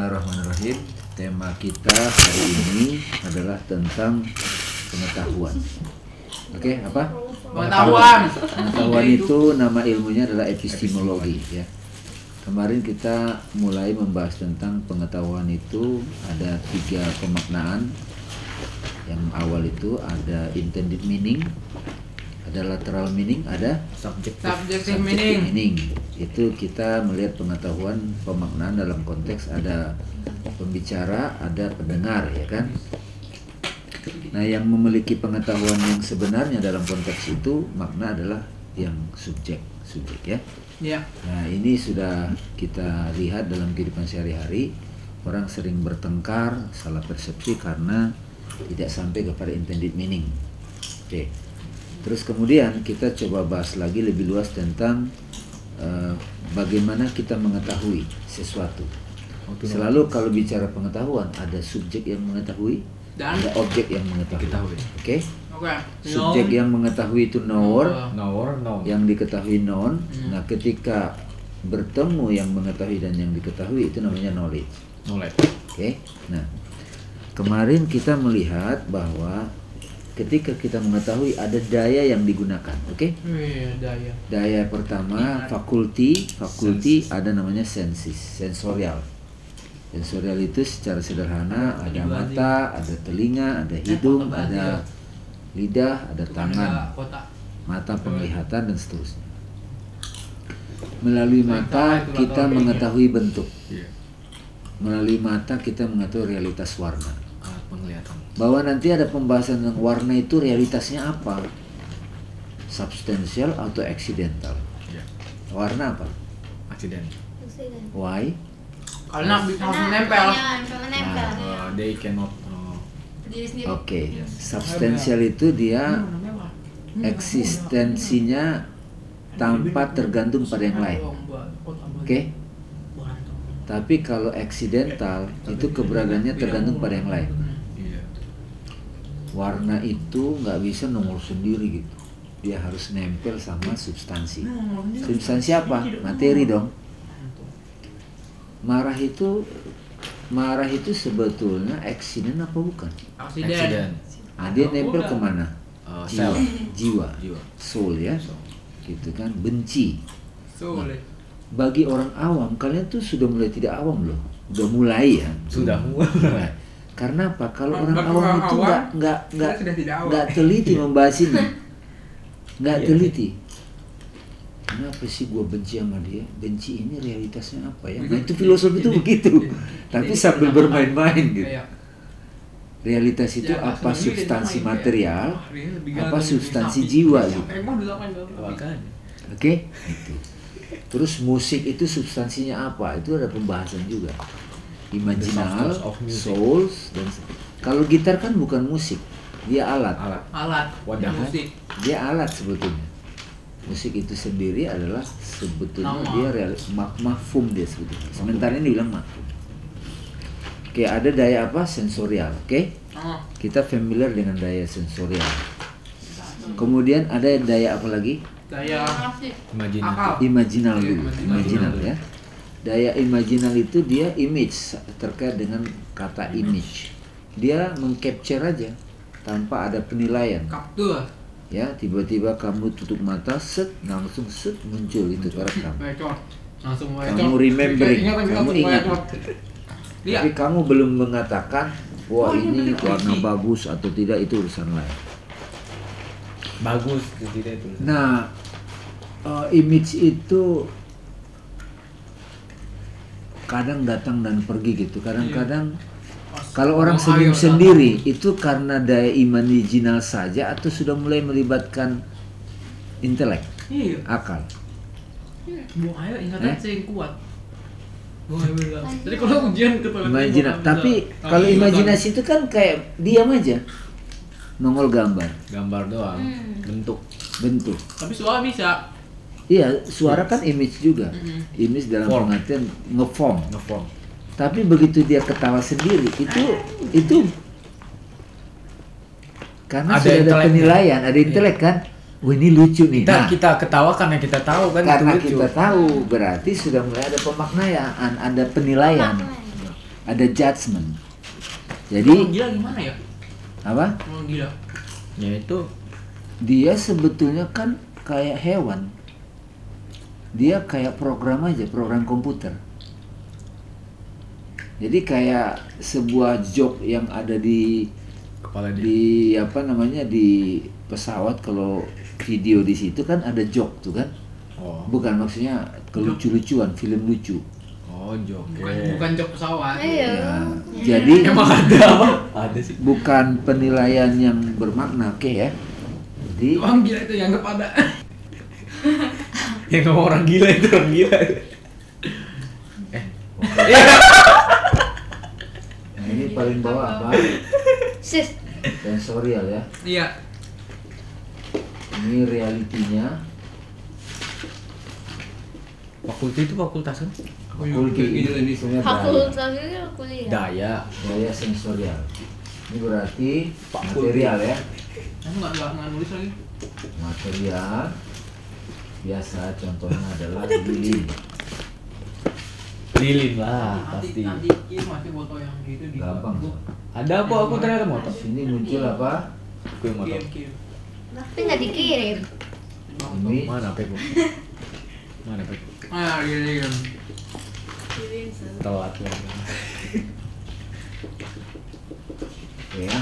Bismillahirrahmanirrahim. Tema kita hari ini adalah tentang pengetahuan. Oke, apa? Pengetahuan. Pengetahuan itu nama ilmunya adalah epistemologi ya. Kemarin kita mulai membahas tentang pengetahuan itu ada tiga pemaknaan. Yang awal itu ada intended meaning, ada lateral meaning, ada subjektif Subjective subjective meaning. meaning. Itu kita melihat pengetahuan pemaknaan dalam konteks ada pembicara, ada pendengar ya kan. Nah, yang memiliki pengetahuan yang sebenarnya dalam konteks itu makna adalah yang subjek, subjek ya. Ya. Nah, ini sudah kita lihat dalam kehidupan sehari-hari. Orang sering bertengkar, salah persepsi karena tidak sampai kepada intended meaning. Oke. Terus kemudian kita coba bahas lagi lebih luas tentang eh, bagaimana kita mengetahui sesuatu. Selalu kalau bicara pengetahuan ada subjek yang mengetahui, Dan ada objek yang mengetahui. Diketahui. Oke. oke. Subjek yang mengetahui itu knower, knower no yang diketahui known. Hmm. Nah, ketika bertemu yang mengetahui dan yang diketahui itu namanya knowledge. knowledge Oke. Nah, kemarin kita melihat bahwa ketika kita mengetahui ada daya yang digunakan. Oke? Iya, daya. Daya pertama fakulti, fakulti ada namanya sensis, sensorial. Sensorial itu secara sederhana ada mata, ada telinga, ada hidung, ada lidah, ada tangan, mata penglihatan dan seterusnya. Melalui mata kita mengetahui bentuk. iya Melalui mata kita mengetahui realitas warna. alat penglihatan Bahwa nanti ada pembahasan tentang warna itu realitasnya apa? Substansial atau accidental? iya Warna apa? accident Why? Karena bisa langsung nempel. menempel. Nah. Uh, they cannot uh. Oke, Yes. substansial itu dia eksistensinya tanpa tergantung pada yang lain. Oke? Tapi kalau accidental itu keberadaannya tergantung pada yang lain. Warna itu nggak bisa nongol sendiri gitu. Dia harus nempel sama substansi. Substansi apa? Materi dong. Marah itu marah itu sebetulnya accident apa bukan? Aksiden. accident Nah, dia nempel ke mana? uh, Jiwa. Jiwa. jiwa Soul ya. Gitu kan. Benci. Sulit. Bagi orang awam, kalian tuh sudah mulai tidak awam loh. Udah mulai ya. sudah Mulai. Karena apa? Kalau orang Bagi awam orang itu nggak nggak nggak nggak teliti membahas ini, nggak Iya. teliti. Kenapa sih gue benci sama dia? Benci ini realitasnya apa ya? Nah itu filosofi itu begitu. Tapi sambil bermain-main gitu. Iya. Realitas itu Ya, apa substansi main, ya. material, lebih apa substansi jiwa gitu. Oke? Itu. Terus musik itu substansinya apa? Itu ada pembahasan juga. Imaginal, souls, dan kalau gitar kan bukan musik, dia alat. alat Alat. Wadah. Musik. Dia alat sebetulnya. Musik itu sendiri adalah sebetulnya Nama. dia real mak mafhum dia sebetulnya. Sementara ini dibilang mafhum. Oke, ada daya apa? Sensorial. Oke? Oh. Kita familiar dengan daya sensorial. Kemudian ada daya apa lagi? Daya. Akal. Imaginal Iya, dulu, imaginal. imaginal ya. Daya imaginal itu dia image terkait dengan kata image. Dia mengcapture aja tanpa ada penilaian. Kaptur. Ya, tiba-tiba kamu tutup mata, set langsung set muncul itu kerekam. Bacot. Langsung bacot. Kamu remembering, kamu ingat. Iya. Tapi kamu belum mengatakan wah Oh, iya, ini warna bagus atau tidak itu urusan lain. bagus tidak itu Nah, eh, image itu kadang datang dan pergi gitu. Kadang-kadang kalau orang Oh, senyum sendiri itu karena daya imaginal saja atau sudah mulai melibatkan intelek, Iya. akal. Buang ayo ingatan Eh? saya yang kuat. Jadi kalau ujian Imajina. Tapi kalau imajinasi itu kan kayak diam aja, nongol gambar, gambar doang Hmm. bentuk bentuk. Tapi suara bisa. Iya, suara kan image juga. Mm-mm. Image dalam Form. pengertian ngeform. ngeform Tapi begitu dia ketawa sendiri, itu itu karena Ada sudah ada penilaian, ada intelek kan. Wah ini lucu nih. kita Nah, kita ketawa karena kita tahu kan karena itu lucu kita tahu berarti sudah mulai ada pemaknaan, ada penilaian. ada judgment. Orang Jadi gila gimana ya? apa? Orang gila. Ya itu Dia sebetulnya kan kayak hewan. Dia kayak program aja, program komputer. Jadi kayak sebuah joke yang ada di kepala dia. di apa namanya di pesawat kalau video di situ kan ada joke tuh kan Oh. bukan maksudnya kelucu-lucuan film lucu Oh, joget. Bukan bukan jok pesawat. Iya. Ya, jadi Emang ada apa? Ada sih. bukan penilaian yang bermakna oke ya jadi gila itu yang kepada. Yang ngomong orang gila itu orang gila. Eh, nah ini paling bawah apa Sis. sensorial ya Iya. ini realitinya fakulti itu fakultas kan? fakulti ini ini. sebenarnya daya, Fakultasnya kuliah. Daya. daya sensorial ini berarti Fakulti. material ya Kamu nggak nggak nggak nulis lagi? material biasa contohnya adalah lilin Lilin lah Nanti pasti. nanti ini masih foto yang gitu di gampang. Ada apa aku ternyata motor? sini muncul apa Aku yang motor. Tapi nggak dikirim. ini Mana HP ku? Mana HP ku? Ah kirim. Telat lah. Oke ya.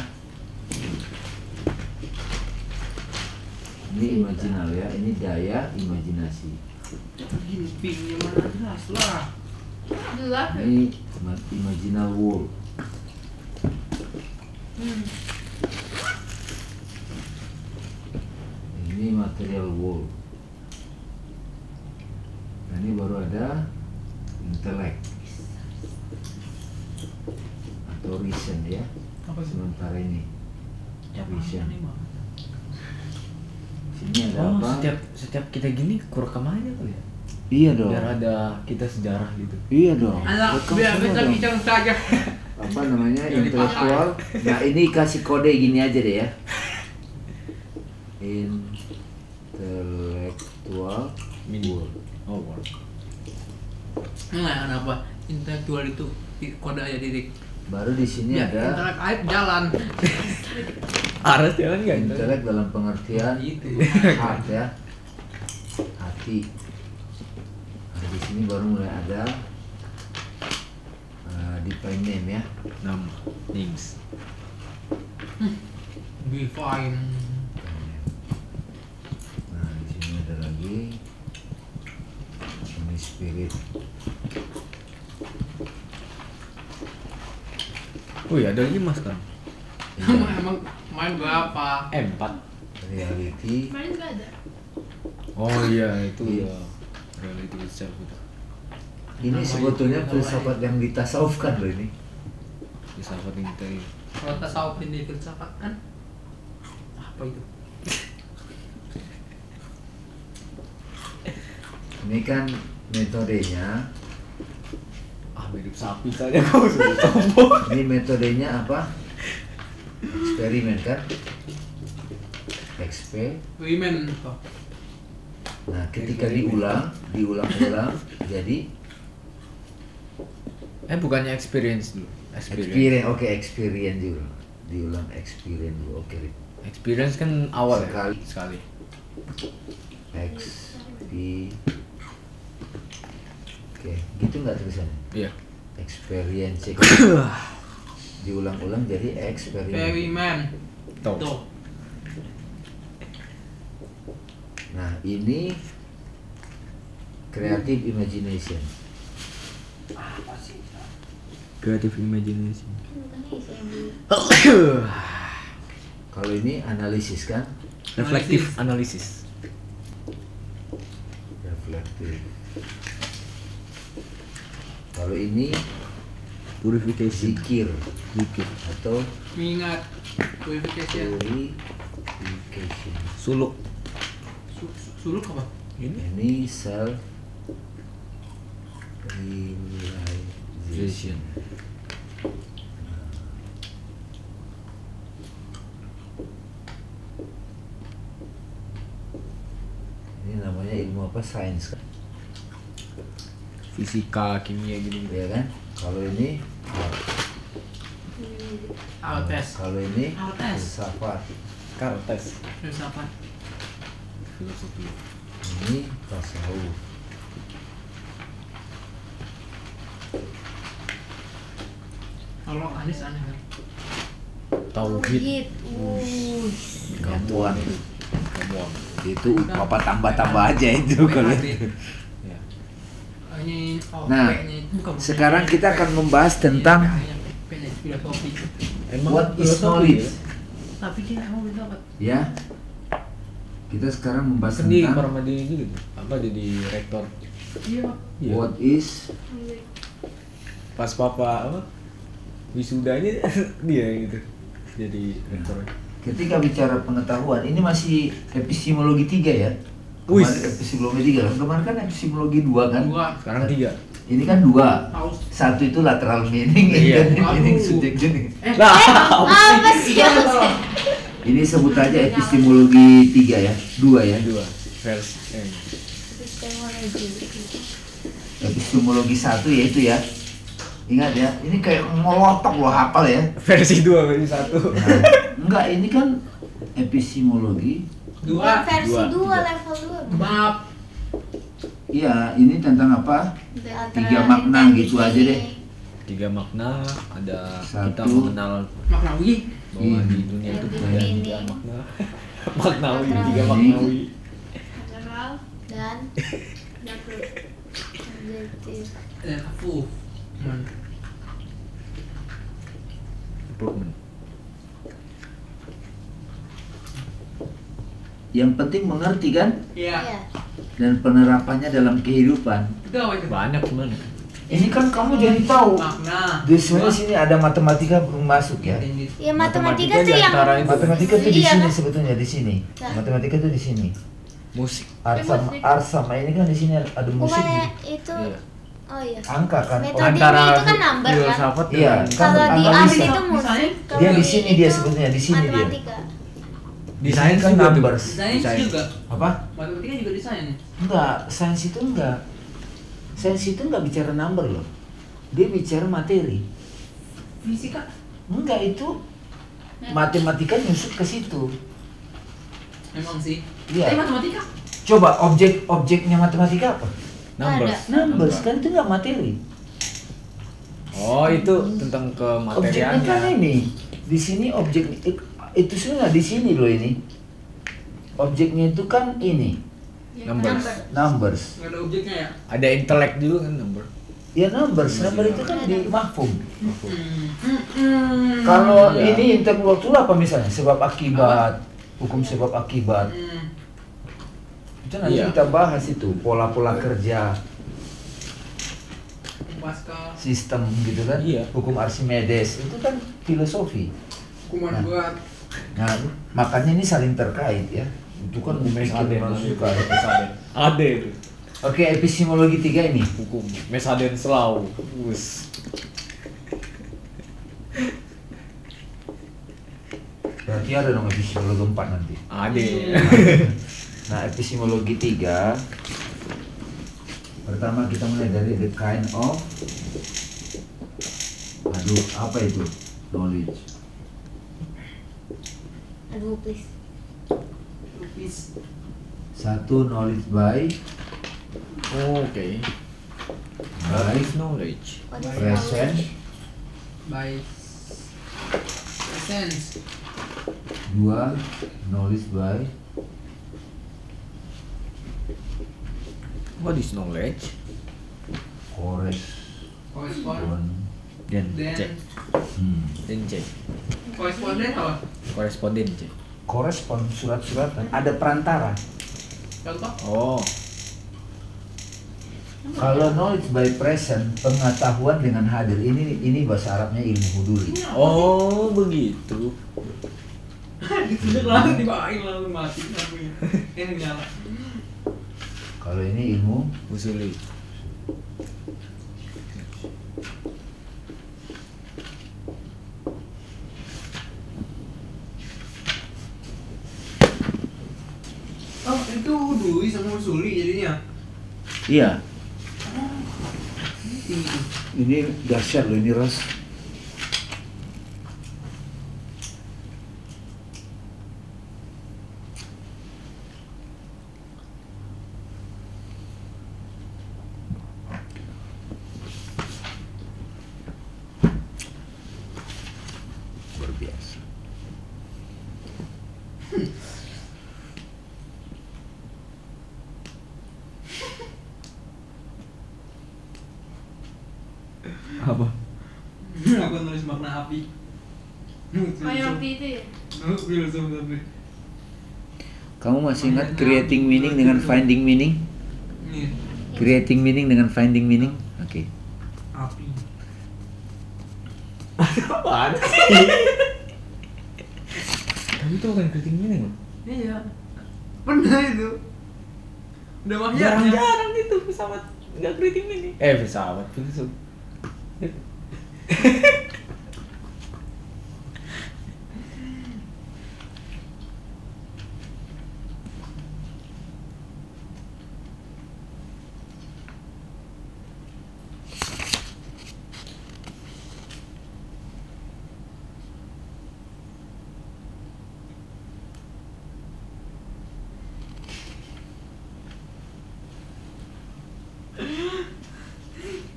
Ini imajinal ya, ini daya imajinasi. Gini pingnya mana jelas lah. Dua. Ini ima- imaginal world. Hmm. Ini material world. Nah, ini baru ada intellect atau reason ya. Sementara ini Ya, Sini ada Oh, apa? setiap setiap kita gini kurekam aja kali ya. Iya dong. Biar ada kita sejarah gitu. Iya dong. Anak biar kita dong. bicara saja. apa namanya intelektual nah ini kasih kode gini aja deh ya intelektual Mini. world Oh. Nah, kenapa? Intelektual itu kode aja didik. Baru di sini Ya, ada intelek aib jalan. Aras jalan nggak? intelek dalam pengertian Itu. heart ya hati nah, di sini baru mulai ada uh, define name ya Nama. Names. Be fine. nah di sini ada lagi ini spirit Wih, ada lima sekarang. Emang main berapa? Eh, empat. reality Kemarin nggak ada. Oh iya, itu Iya. ya. Reality itself itu. ini Nama sebetulnya filsafat yang ditasawufkan loh ini Bisa penting kita Kalau tasawuf ini filsafat kan apa itu? ini kan metodenya ah mirip sapi saja kau sudah sombong. Ini metodenya apa? Eksperimen kan? XP. Women apa? Nah, ketika diulang, diulang-ulang, jadi Eh bukannya experience dulu. Experience. experience. Oke, experience juga. Diulang experience dulu. Oke. Experience kan awal Sekali. ya. Sekali. X Oke, gitu nggak tulisannya? Iya. Experience. Diulang-ulang jadi eksperimen. Experiment. Tuh. Nah, ini creative imagination. Apa sih? Creative imagination. Kalau ini analisis kan? Reflective analysis. reflektif kalau ini Purification. zikir Zikir. atau Mengingat purification. purification Suluk. Su- su- Suluk apa? ini self realization ini namanya ilmu apa sains kan Fisika, kimia gitu. ya kan kalau ini Altes. Kalau ini Altes. filsafat. Kartes. Filsafat. Filosofi. Ini tasawuf. Kalau Anis aneh kan. Tauhid. Wuh. Gamuan. Gamuan. Itu apa tambah-tambah aja itu kalau itu. Oh, Nah, itu Sekarang kita akan membahas tentang what is knowledge. ya? Tapi dia emang filsafat. Ya. Kita sekarang membahas tentang Paramadina juga tuh. Apa jadi rektor? Iya. Iya. what is Pas papa apa? Wisudanya dia gitu. Jadi rektor. ketika bicara pengetahuan ini masih epistemologi tiga ya. Wih. Kemarin epistemologi tiga kan kemarin kan epistemologi dua kan. Dua. Sekarang tiga. Ini kan dua. Satu itu lateral meaning, Iya. intended meaning, meaning. Eh, Nah, Apa sih? Ini sebut aja epistemologi tiga ya, dua ya. dua. Versi. Eh. Epistemologi satu yaitu ya. Ingat ya, ini kayak ngolotok loh hafal ya. Versi dua, versi satu. Nah, enggak, ini kan epistemologi. Dua. versi Dua, 2 tiga. level 2. Bab. Iya, ini tentang apa? Tiga makna gitu aja deh. Tiga makna ada kita Satu. mengenal Maknawi. bahwa Hmm. di dunia itu punya tiga makna. Maknawi, tiga maknawi. General dan objektif. Eh. Man. Improvement. Yang penting mengerti kan Iya. Iya. dan penerapannya dalam kehidupan. Itu? Banyak sebenarnya. Ini kan kamu jadi tahu. Makna. Di sebenarnya sini ada matematika belum masuk ya. Intended. Ya Matematika matematika tuh yang. Matematika tuh di Iya, sini sebetulnya di sini. Nah. Matematika tuh di sini. Musik. Ars sama, musik. ars sama ini kan di sini ada musik. bukannya gitu. itu Iya. oh iya. Angka kan. Metode Oh, Metodenya itu kan number, kan? filsafat Iya, kan Kalau di art itu musik. Dia di sini dia sebetulnya, di sini dia. matematika. Di sains kan juga tuh. numbers. Sains Sains. juga. Apa? Matematika juga desain. Enggak, sains itu enggak. Sains itu enggak bicara number loh. Dia bicara materi. Fisika. Enggak itu matematika nyusut ke situ. Emang sih. Iya. Tapi matematika. Coba objek objeknya matematika apa? Numbers. Numbers kan itu enggak materi. Oh, itu tentang Objeknya kan kemateriannya. ini. Di sini objek itu sebenarnya di sini loh ini. Objeknya itu kan ini, Numbers. numbers. Nggak ada objeknya ya. Ada intelek juga kan number. Ya numbers, number itu kan di mahfum. Hmm. Kalau Iya. ini intelektual apa misalnya? Sebab akibat, hukum sebab akibat. Hmm. Itu nanti Iya. kita bahas itu pola-pola kerja, Pascal. sistem gitu kan. Iya. Hukum Archimedes itu kan filosofi. Kuman Nah. buat. Nah, makanya ini saling terkait ya. Itu kan Mes bikin Aden. orang suka. Mes Aden. Ade. Oke, epistemologi tiga ini. Hukum. Mes Aden Selau. Wus. Berarti ada dong epistemologi empat nanti. Ade. Nah, epistemologi tiga Pertama kita mulai dari the kind of Aduh, apa itu? Knowledge Aduh, please. Satu, knowledge by Oke. By What is knowledge? What is present knowledge? By sense. Dua, knowledge by What is knowledge? Korespon. correspondent Dan C. Dan hmm. Dan C. koresponden apa? Koresponden C. Korespon, surat-suratan Ada perantara Contoh? Oh. Kalau knowledge by present Pengetahuan dengan hadir Ini ini bahasa Arabnya ilmu huduri Oh, begitu. Ditunjuk langsung dibawain langsung mati lampunya. Ini nyala. Kalau ini ilmu Usuli. Itu Dwi sama Suli jadinya. Iya tuh. Ini dahsyat loh ini ras aku nulis makna api Oh yang api itu ya? filsuf tapi Kamu masih ingat creating meaning dengan finding meaning? ini Creating meaning dengan finding meaning? Oke. api Apaan sih? Tapi itu bukan kritik meaning loh. iya pernah itu udah mahyarnya Jarang-jarang itu pesawat nggak kritik meaning. Eh pesawat filsuf.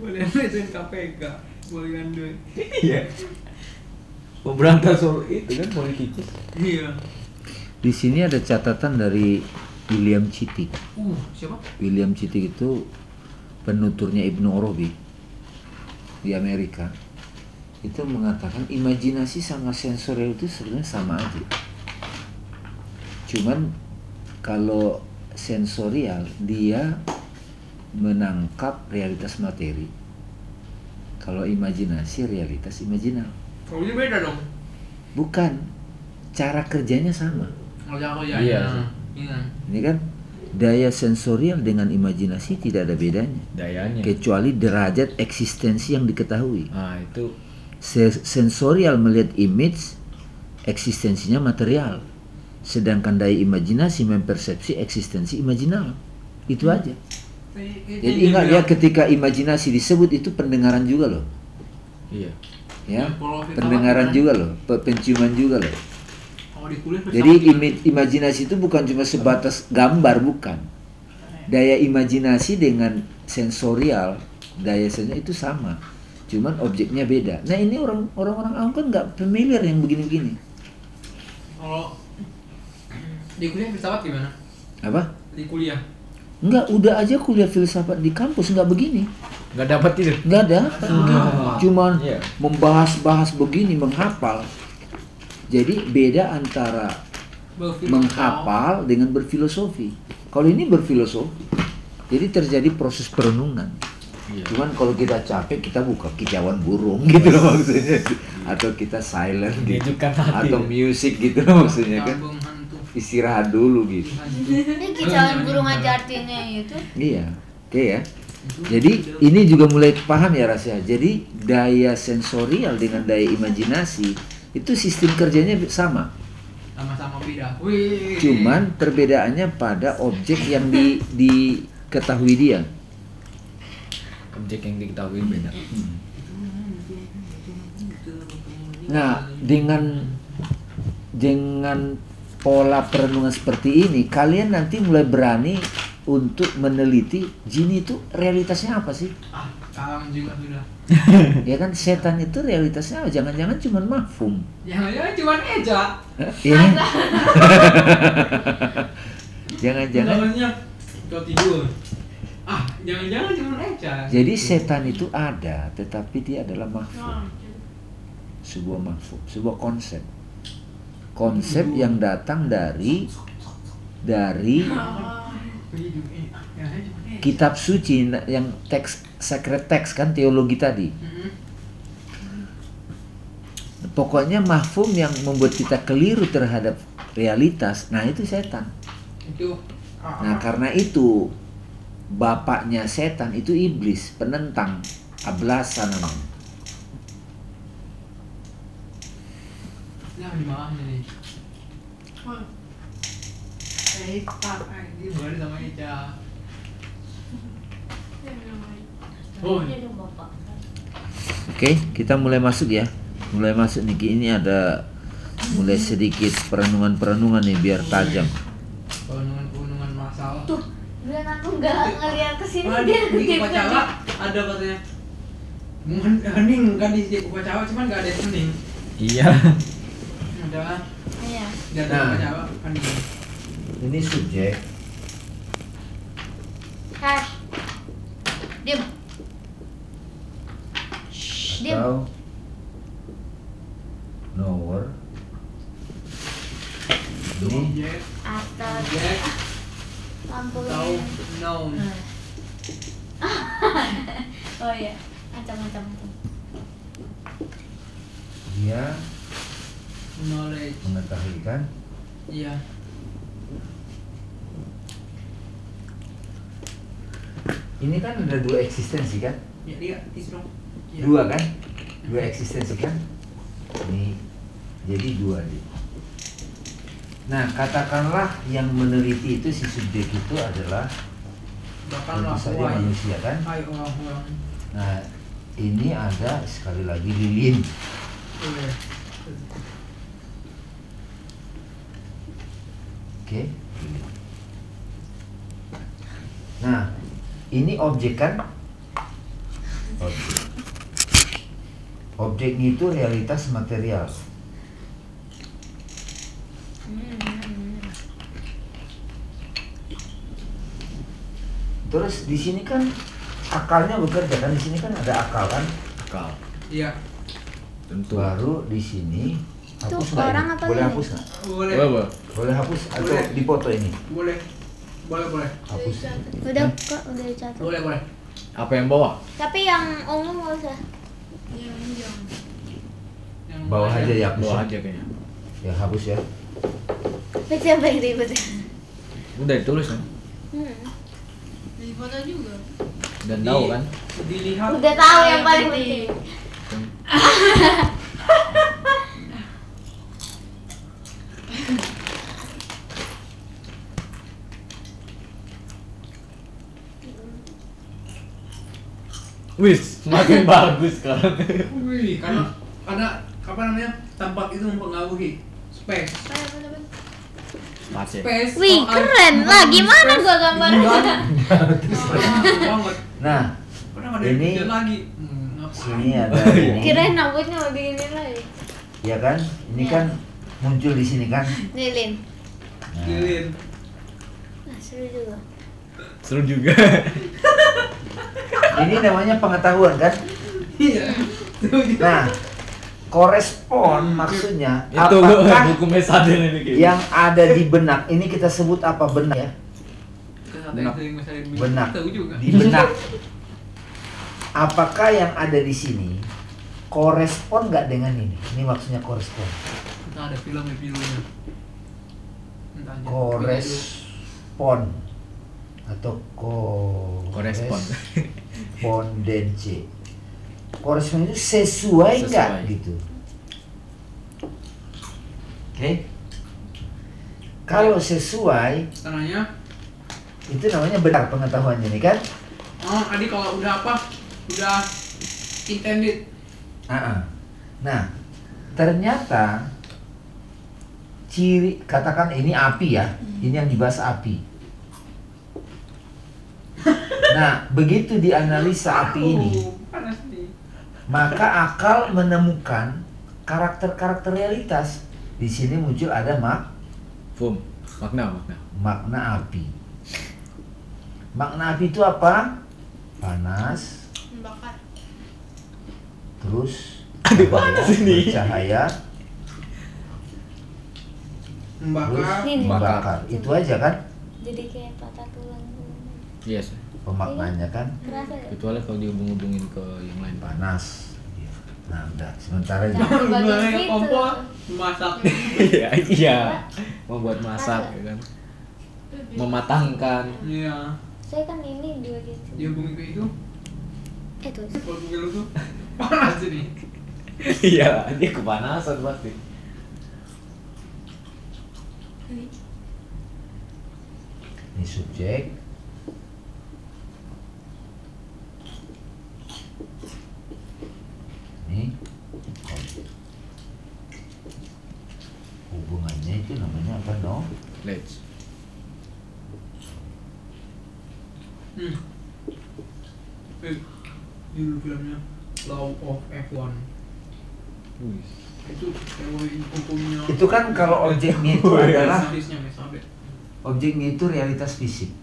boleh ituin KPK boleh duit Iya. Memberantas soal itu kan politikus. iya Di sini ada catatan dari William Chittick. uh siapa William Chittick itu penuturnya Ibnu Arabi di Amerika. Itu mengatakan imajinasi sama sensorial itu sebenarnya sama aja. Cuman kalau sensorial dia menangkap realitas materi. Kalau imajinasi realitas imajinal. kalau ini beda dong Bukan. Cara kerjanya sama. kalau aku ya Iya iya sih. iya Ini kan daya sensorial dengan imajinasi tidak ada bedanya. Dayanya. Kecuali derajat eksistensi yang diketahui. Ah itu Se- sensorial melihat image, eksistensinya material. Sedangkan daya imajinasi mempersepsi eksistensi imajinal. Itu aja. Jadi ingat ya ketika imajinasi disebut itu pendengaran juga loh. iya. Ya, Ya, pendengaran juga loh, pe- penciuman juga loh. kalau di kuliah Jadi imi- imajinasi itu bukan cuma sebatas gambar, bukan. Daya imajinasi dengan sensorial, daya sensorial itu sama. Cuman objeknya beda. Nah ini orang orang-orang awam kan nggak familiar yang begini-begini. kalau di kuliah filsafat gimana Apa? di kuliah Enggak, udah aja kuliah filsafat di kampus nggak begini. Nggak dapat itu. Nggak ada begini. Cuman Iya. membahas-bahas begini, menghafal. Jadi beda antara menghafal dengan berfilosofi. Kalau ini berfilosofi, jadi terjadi proses perenungan. Iya. Cuman kalau kita capek, kita buka kicauan burung gitu loh maksudnya, atau kita silent gitu, atau music gitu loh maksudnya kan, istirahat dulu gitu. Ini kicauan burung aja artinya itu. Iya, oke ya. Jadi ini juga mulai paham ya rasanya. Jadi daya sensorial dengan daya imajinasi itu sistem kerjanya sama. sama-sama beda wih Cuman perbedaannya pada objek yang di, diketahui dia. Objek yang diketahui beda. Nah, dengan dengan pola perenungan seperti ini, kalian nanti mulai berani untuk meneliti jin itu realitasnya apa sih? ah juga sudah Ya kan setan itu realitasnya apa? Jangan-jangan cuma mafhum. jangan-jangan cuma eja Ya kan? Jangan-jangan. kau tidur ah jangan-jangan cuma eja Jadi setan itu ada, tetapi dia adalah mafhum. Sebuah mafhum, sebuah konsep. Konsep yang datang dari dari ah, kitab suci yang teks sacred text kan teologi tadi. Mm-mm. Pokoknya mafhum yang membuat kita keliru terhadap realitas. Nah, itu setan. ah, Nah, karena itu bapaknya setan itu iblis, penentang, ablasa namanya. Nih. Eh, ini baru sama. Oh. Oke, kita mulai masuk ya. Mulai masuk nih. Ini ada mulai sedikit perenungan-perenungan nih biar tajam. perenungan-perenungan masalah. Tuh, biar aku nggak ngeliat ke sini dia di, upacara ada katanya. Mungkin hening kan di upacara cuman nggak ada yang hening. Iya. Ada kan? Iya. Nah. hening. Ini subjek. Hash. Diam. Diam. Atau knower. Objek, Atau lampu atau ini. noun. Oh iya, macam-macam. dia Knowledge. mengetahui kan Iya. ini kan ada dua eksistensi kan? Ya, dong. Iya. dua kan? Dua eksistensi kan? Ini jadi dua dia. Nah katakanlah yang meneliti itu si subjek itu adalah Bahkan saja manusia kan? Nah ini ada sekali lagi lilin oke lilin. nah ini objek kan objek objeknya itu realitas material Hmm. Terus di sini kan akalnya bekerja kan di sini kan ada akal kan. Akal. Iya. Tentu. Baru di sini hapus Itu orang ini? apa Boleh hapus nggak? Boleh. Boleh, boleh. Hapus atau Boleh. dipoto ini? Boleh. Boleh, boleh. Hapus. Udah kok, udah dicatat. Boleh, boleh. Apa yang bawah? Tapi yang umum nggak usah. Yang Bawah aja ya hapus. Bawah ya. aja kayaknya. Ya hapus ya. Baca apa yang ribet? Udah ditulis kan? Hmm. Di foto juga. Dan tahu kan? Dilihat. Udah tahu yang paling penting. Wis, makin bagus sekarang. Wih, karena karena apa namanya? Tempat itu mempengaruhi space. Masih. Space. Wih, keren lah. Gimana gua gambarnya? Nah, Pernah ada Ini- ini lagi. Hmm, sini ada iya. ini. Kirain rambutnya mau digini lagi. Ya kan? Ini Ya. kan muncul di sini kan. Lilin. Nah, Lilin. Nah, seru juga. Seru juga. Ini namanya pengetahuan kan? Iya. Nah, korespon maksudnya Itu apakah buku ini yang ada di benak ini kita sebut apa benak ya? Benak. Juga. di benak. Apakah yang ada di sini korespon nggak dengan ini? Ini maksudnya korespon. Ada filmnya filmnya. Korespon atau ko Korespon. Korespondensi. Korespon itu sesuai nggak gitu? Oke. Kalau sesuai Tanahnya. itu namanya benar pengetahuannya nih kan? Oh, tadi kalau udah apa? Udah intended. Ah, ah. Nah, ternyata ciri katakan ini api ya, ini yang dibahas api. Nah, begitu dianalisa api ini, Oh, panas nih. maka akal menemukan karakter-karakter realitas. Di sini muncul ada mak Fum. Makna, makna. makna api. Makna api itu apa? Panas, Membakar. terus Aduh, panas ini. Bercahaya, Membakar. Ini. membakar. Itu aja kan Jadi kayak patah tulang. Yes. Pemaknanya kan ya? Kecuali kalau dihubung-hubungin ke yang lain. panas. Nah, udah sementara itu. Gimana situ. kompor? Masak. Iya, iya. Membuat masak ya kan. Mematangkan. Iya. Saya kan ini dua gitu. Dia bumi ke itu. Eh tuh. Kalau lu tuh panas ini. Iya, dia kepanasan pasti. Ini subjek. Ini objek. Hubungannya no? Let's. Hmm. Eh, judul filmnya Law of F1. Wih. Itu teori hukumnya. Itu kan kalau objeknya itu adalah objeknya itu realitas fisik.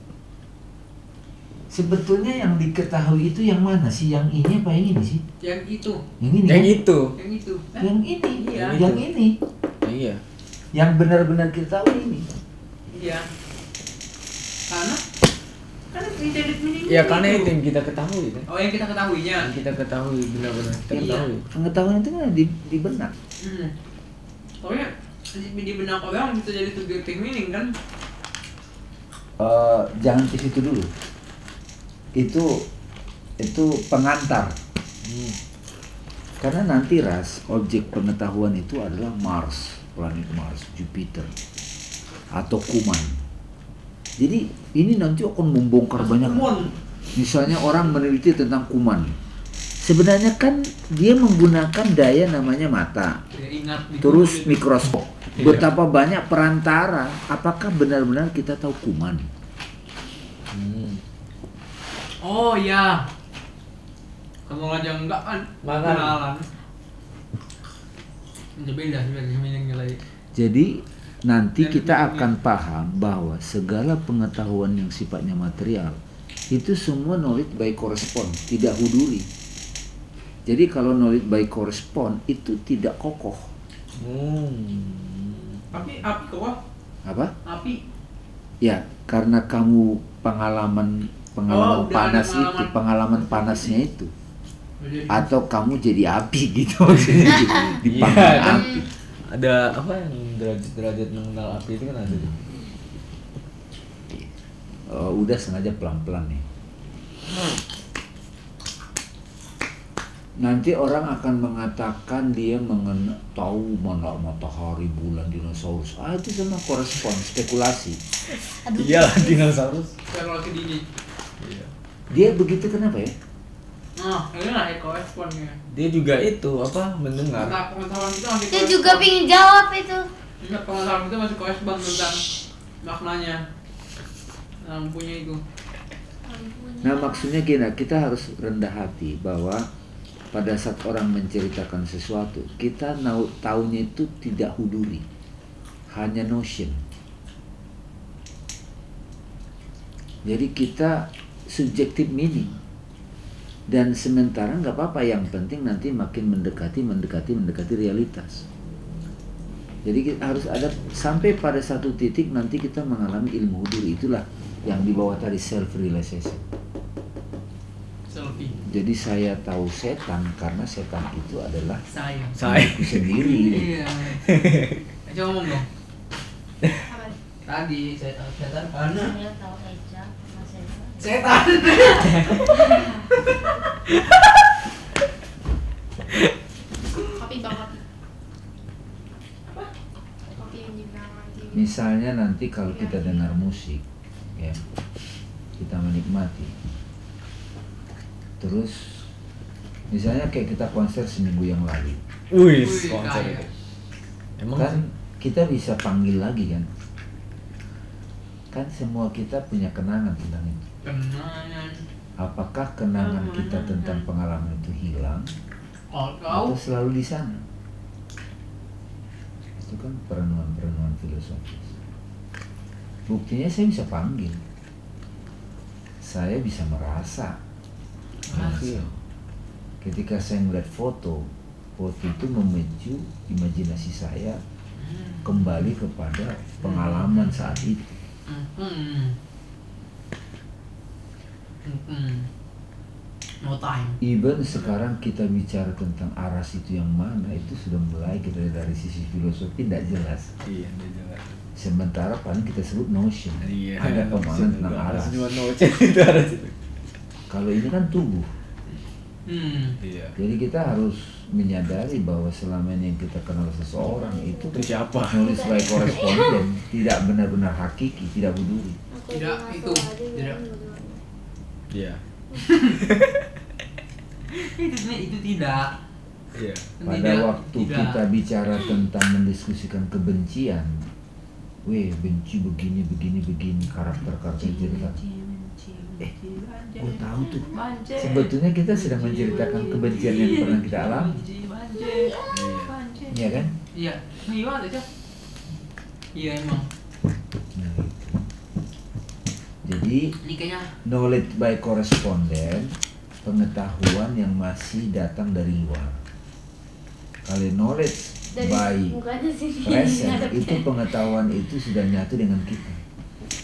Sebetulnya yang diketahui itu yang mana sih? Yang ini apa yang ini sih? Yang itu, Yang ini. Yang kan? itu. yang itu. Yang ini. Iya. Yang ini. Iya. Yang benar-benar kita tahu ini. Iya. Karena kan intended meaning Ya karena itu yang kita ketahui kan. Oh yang kita ketahuinya. Yang kita ketahui benar-benar kita Iya. ketahui. Pengetahuan itu kan di, di benak. Hmm. Pokoknya di, di benak orang bisa jadi subjective meaning kan? Eh, jangan ke situ dulu. Itu itu pengantar. Hmm. Karena nanti ras objek pengetahuan itu adalah Mars, planet Mars, Jupiter, atau kuman. Jadi ini nanti akan membongkar banyak. Misalnya orang meneliti tentang kuman. Sebenarnya kan dia menggunakan daya namanya mata, ingat terus itu. mikroskop. Iya. Betapa banyak perantara. Apakah benar-benar kita tahu kuman? Hmm. Oh iya. Kalau aja enggak kan Makan. kenalan. Itu beda lagi. Jadi nanti Dan kita akan paham bahwa segala pengetahuan yang sifatnya material itu semua knowledge by correspond, tidak huduri. Jadi kalau knowledge by correspond itu tidak kokoh. Hmm. Tapi api kok Apa? api Ya, karena kamu pengalaman pengalaman Oh, panas itu, pengalaman. pengalaman panasnya itu. Atau kamu jadi api gitu maksudnya Iya, panggilan kan? api. Ada apa yang derajat-derajat mengenal api itu kan ada. Oh, udah sengaja pelan-pelan nih. Nanti orang akan mengatakan dia mengen tahu mana matahari, bulan, dinosaurus. Ah itu sama korespon, spekulasi. Aduh. Iya, dinosaurus. kalau dini. Iya. Dia begitu kenapa ya? Nah, ini lah eco responnya. Dia juga itu apa mendengar. Pengetahuan kita masih Dia juga pingin jawab itu. Iya, pengetahuan kita masih korespon tentang maknanya. Yang punya itu. Nah maksudnya gini, kita harus rendah hati bahwa pada saat orang menceritakan sesuatu, kita nau taunya itu tidak huduri, hanya notion. Jadi kita subjective meaning. Dan sementara nggak apa-apa, yang penting nanti makin mendekati, mendekati, mendekati realitas. Jadi kita harus ada sampai pada satu titik nanti kita mengalami ilmu huduri itulah yang di bawah tadi self realization. Selfie. Jadi saya tahu setan karena setan itu adalah Saya. Saya. sendiri. Iya. Coba ngomong dong. Tadi saya tahu setan karena Saya tahu. Setan. Kopi bang kopi. Kopi yang dibilang nanti. Misalnya nanti kalau kita dengar musik, ya kita menikmati. Terus misalnya kayak kita konser seminggu yang lalu, Wih, konser itu. Emang kan kita bisa panggil lagi kan? Kan semua kita punya kenangan tentang itu. Kenangan. Apakah kenangan kita tentang pengalaman itu hilang atau selalu di sana? Itu kan perenungan-perenungan filosofis. Buktinya saya bisa panggil. Saya bisa merasa. Merasa. Ketika saya melihat foto, foto itu memicu imajinasi saya Hmm. kembali kepada pengalaman saat itu. Hmm. No time. Even sekarang kita bicara tentang aras itu yang mana, itu sudah mulai kita dari sisi filosofi tidak jelas. Iya, dia jelas. Sementara paling kita sebut notion. Iya. Ada pemahaman tentang aras. Cuma noce itu aras itu. Kalau ini kan tubuh. Hmm. Iya. Jadi kita harus menyadari bahwa selama ini yang kita kenal seseorang itu Itu siapa? nulis by koresponden tidak benar-benar hakiki, tidak berduri. Aku Tidak, itu. Tidak. Iya. Itu sebenarnya itu tidak. Iya. Pada Tidak, waktu tidak. kita bicara tentang mendiskusikan kebencian, weh benci begini begini begini karakter-karakter cerita. Eh, gue tahu tuh. Sebetulnya kita sedang menceritakan kebencian yang pernah kita alami, ya kan? Iya. Iya ada Cak. Iya emang. Jadi Ini kayaknya knowledge by correspondent pengetahuan yang masih datang dari luar. Kalau knowledge Dari by present itu pengetahuan itu sudah nyatu dengan kita.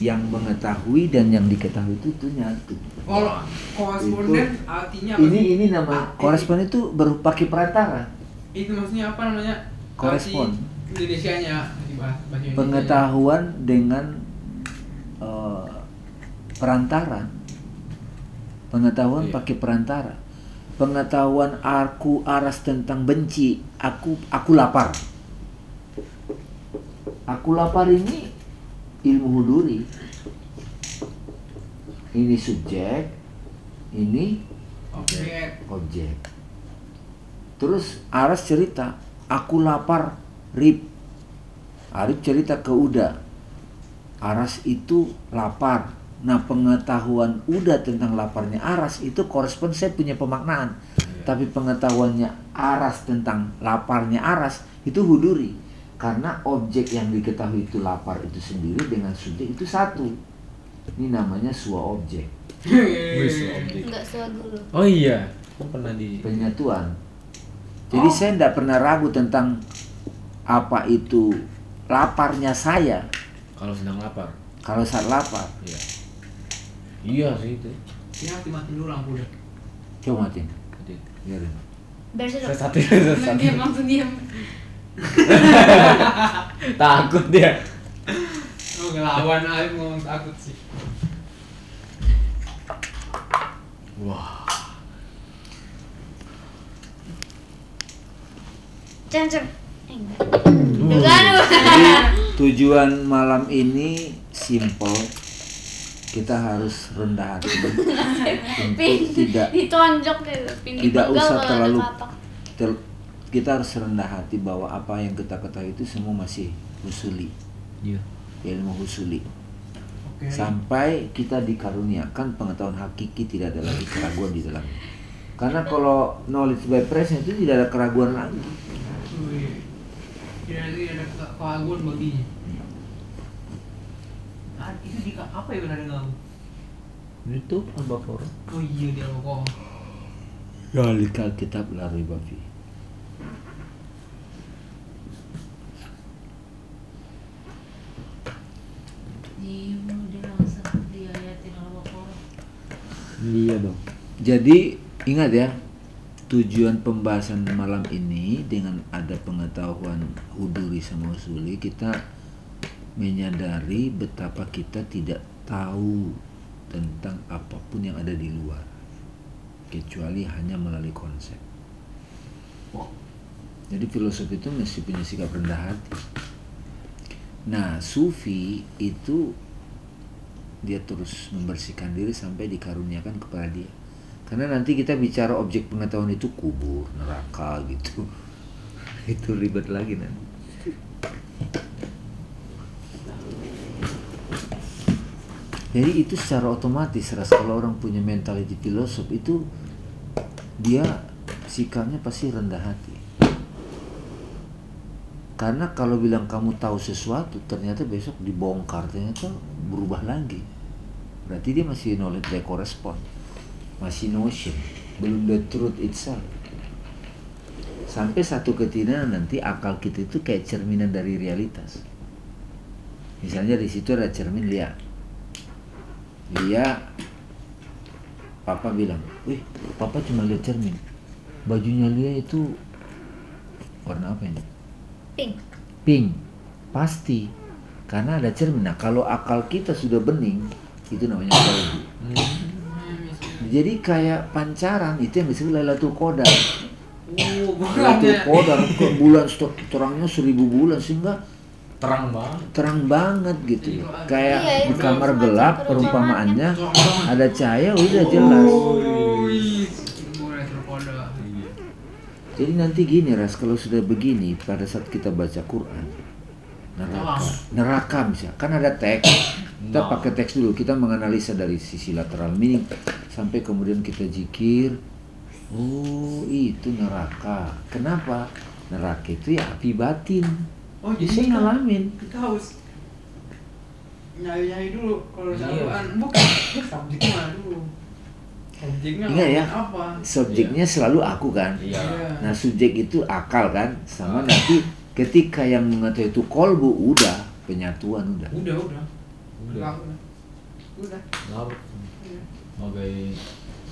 Yang mengetahui dan yang diketahui itu tuh nyatu. kalau koresponden artinya apa Ini sih? ini nama Ah, koresponden itu baru pakai perantara. Itu maksudnya apa namanya? Korespon. Indonesia. Pengetahuan dengan perantara. Pengetahuan Iya. pakai perantara. Pengetahuan aku aras tentang benci. Aku aku lapar. Aku lapar ini ilmu huduri. Ini subjek, ini Oke. objek. Terus Aras cerita, aku lapar, Rip. Arif cerita ke Uda, Aras itu lapar. Nah pengetahuan Uda tentang laparnya Aras itu korespon saya punya pemaknaan. Tapi pengetahuannya Aras tentang laparnya Aras itu huduri. Karena objek yang diketahui itu lapar itu sendiri dengan subjek itu satu. Ini namanya sua objek. Enggak suara dulu. Oh iya, aku pernah di penyatuan. Jadi saya tidak pernah ragu tentang apa itu laparnya saya kalau sedang lapar. kalau saat lapar. Iya. Iya sih itu. Harus dimatiin dulu lampu deh. Coba matiin. Jadi, Biarin. Biar Saya satu, saya satu. diam langsung diam Takut dia. Oh, ngelawan Alif ngomong takut sih. Wah. Ceng ceng. Eh, tujuan malam ini simple. Kita harus rendah hati. Untuk tidak ditonjok deh. Pin tidak usah terlalu ter- kita harus rendah hati bahwa apa yang kita ketahui itu semua masih husuli, Iya. ilmu husuli. Oke. sampai kita dikaruniakan pengetahuan hakiki tidak ada lagi keraguan di dalamnya. Karena kalau knowledge by present itu tidak ada keraguan lagi. Tidak ada ada ke- keraguan baginya. Ah, itu di apa ya benar dengan Itu Al-Baqarah. Oh iya dia kok. Dalika kitab la riba fi. Al-Baqarah. Iya dong. Jadi ingat ya, tujuan pembahasan malam ini dengan ada pengetahuan huduri sama usuli kita menyadari betapa kita tidak tahu tentang apa pun yang ada di luar kecuali hanya melalui konsep. Jadi filosofi itu mesti punya sikap rendah hati. Nah, sufi itu dia terus membersihkan diri sampai dikaruniakan kepada dia. Karena nanti kita bicara objek pengetahuan itu kubur, neraka gitu. itu ribet lagi nanti. Jadi itu secara otomatis ras kalau orang punya mentality filosof itu dia sikapnya pasti rendah hati. Karena kalau bilang kamu tahu sesuatu ternyata besok dibongkar ternyata berubah lagi. Berarti dia masih knowledge by correspond. Masih notion, belum the truth itself. Sampai satu ketika nanti akal kita itu kayak cerminan dari realitas. Misalnya di situ ada cermin lihat. Lia Papa bilang, wih, Papa cuma lihat cermin. Bajunya Lia itu warna apa ini? Pink. Pink. Pasti. Karena ada cermin. Nah, kalau akal kita sudah bening, itu namanya kalbu. Jadi kayak pancaran itu yang disebut Lailatul Qadar. Oh, Lailatul bukannya. Qadar ke bulan stok terangnya seribu bulan sehingga Terang banget. terang banget gitu. Kayak Iya, di itu kamar gelap perumpamaan perumpamaannya ada cahaya udah jelas. Terkode. Jadi nanti gini Ras, kalau sudah begini pada saat kita baca Quran neraka, neraka misalnya, kan ada teks. Kita Nah. pakai teks dulu, kita menganalisa dari sisi lateral meaning sampai kemudian kita jikir. Oh, itu neraka. Kenapa? Neraka itu ya api batin. Oh, Jadi saya ngalamin. kita harus nyari-nyari dulu kalau Iya. misalkan bukan subjeknya dulu subjeknya Ingat ya, apa subjeknya selalu aku kan. Iya. Nah subjek itu akal kan, sama nanti ketika yang mengetahui itu kolbu udah penyatuan udah. udah udah Udah. udah udah Larut. Iya. Sebagai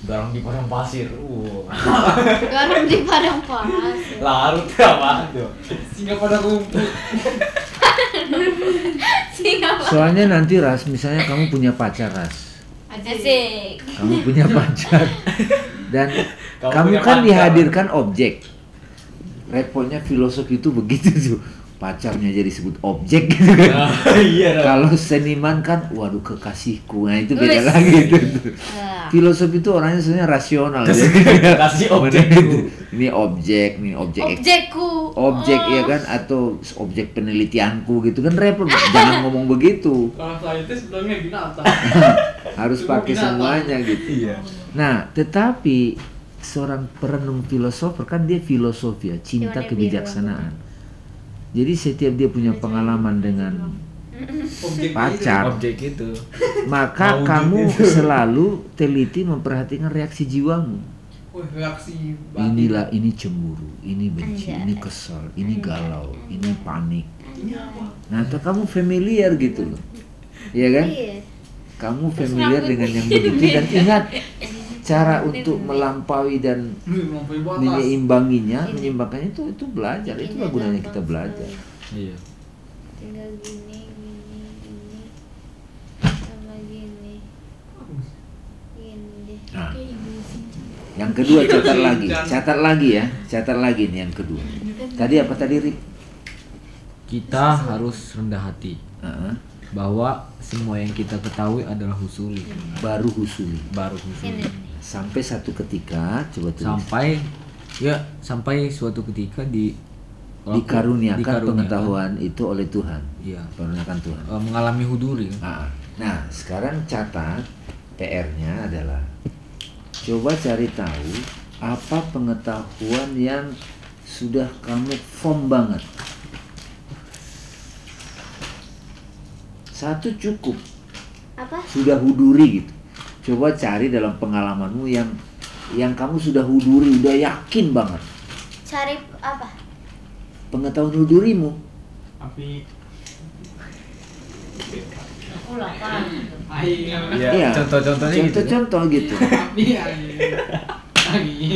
garang di padang pasir. Uh. Garam di padang pasir. Larut apa tuh? sehingga pada rumput Siapa? Soalnya nanti ras, misalnya kamu punya pacar ras, Asik. kamu punya pacar dan Kamu kamu, kan pacar. dihadirkan objek. Repotnya filosofi itu begitu tuh, pacarnya jadi sebut objek gitu kan. Nah, iya. Kalau seniman kan, waduh kekasihku, nah itu beda lagi itu. Ah. Filosofi itu orangnya sebenarnya rasional. Kasih- Jadi, kasih itu? Ini objek, ini objek ek- Objekku. objek Oh. ya kan atau objek penelitianku gitu kan repot jangan ngomong begitu kalau saintis binatang harus pakai semuanya gitu Iya. nah tetapi seorang perenung filosofer kan dia filosofi ya cinta kebijaksanaan jadi setiap dia punya pengalaman dengan objek Pacar. Objek itu. maka Maujud kamu itu. selalu teliti memperhatikan reaksi jiwamu reaksi inilah ini cemburu ini benci Anjay. ini kesal ini galau ini panik apa nah atau kamu familiar gitu loh Iya kan Iya. kamu familiar dengan yang begitu dan ingat cara untuk melampaui dan Wih, melampaui batas menyeimbanginya Ini. menyeimbangkannya itu itu belajar itulah gunanya kita belajar. Iya. Tinggal gini, gini, gini. Sama gini. Gini deh. nah yang kedua catat Iya, lagi catat lagi ya catat lagi nih yang kedua tadi apa tadi Rik? Kita harus rendah hati Heeh. bahwa semua yang kita ketahui adalah husuli. baru husuli Baru husuli. Sampai satu ketika coba tulis Sampai ya sampai suatu ketika di dikaruniakan, dikaruniakan, pengetahuan itu oleh Tuhan Iya. karuniakan Tuhan eh, mengalami huduri. Nah, nah, sekarang catat PR-nya adalah coba cari tahu apa pengetahuan yang sudah kamu form banget. Satu cukup, Apa? sudah huduri gitu. Coba cari dalam pengalamanmu yang yang kamu sudah huduri, udah yakin banget. Cari apa? Pengetahuan hudurimu. api Aku lapar. air Iya. Contoh-contohnya gitu. kan? Contoh-contoh gitu.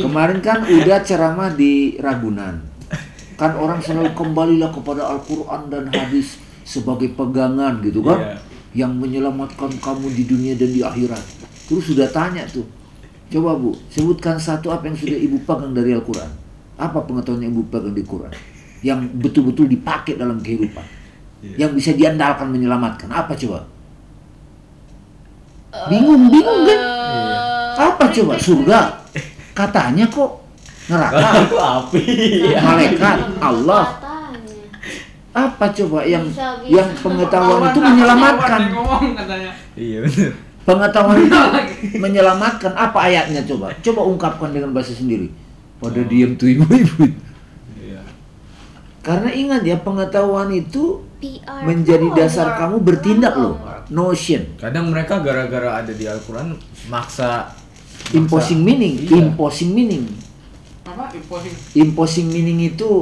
Kemarin kan udah ceramah di Ragunan. Kan orang selalu kembalilah kepada Al-Quran dan hadis sebagai pegangan gitu kan. Iya. Yang menyelamatkan kamu di dunia dan di akhirat. Terus sudah tanya tuh. Coba Bu, sebutkan satu apa yang sudah Ibu pegang dari Al-Quran. Apa pengetahuan yang Ibu pegang di Quran? Yang betul-betul dipakai dalam kehidupan. Iya. Yang bisa diandalkan menyelamatkan. Apa coba? Bingung, bingung kan? Apa coba? Surga? Katanya kok neraka, Itu api. malaikat, Allah. Katanya. Apa coba yang Bisa, bisa. yang pengetahuan itu menyelamatkan? Iya benar. Pengetahuan itu menyelamatkan apa ayatnya coba? Coba ungkapkan dengan bahasa sendiri. Pada diam tuh ibu-ibu. Iya. Karena ingat ya pengetahuan itu PR. menjadi dasar Homework. kamu bertindak loh. Homework. Notion, Kadang mereka gara-gara ada di Al-Quran maksa imposing meaning, Iya. imposing meaning. apa imposing Imposing meaning itu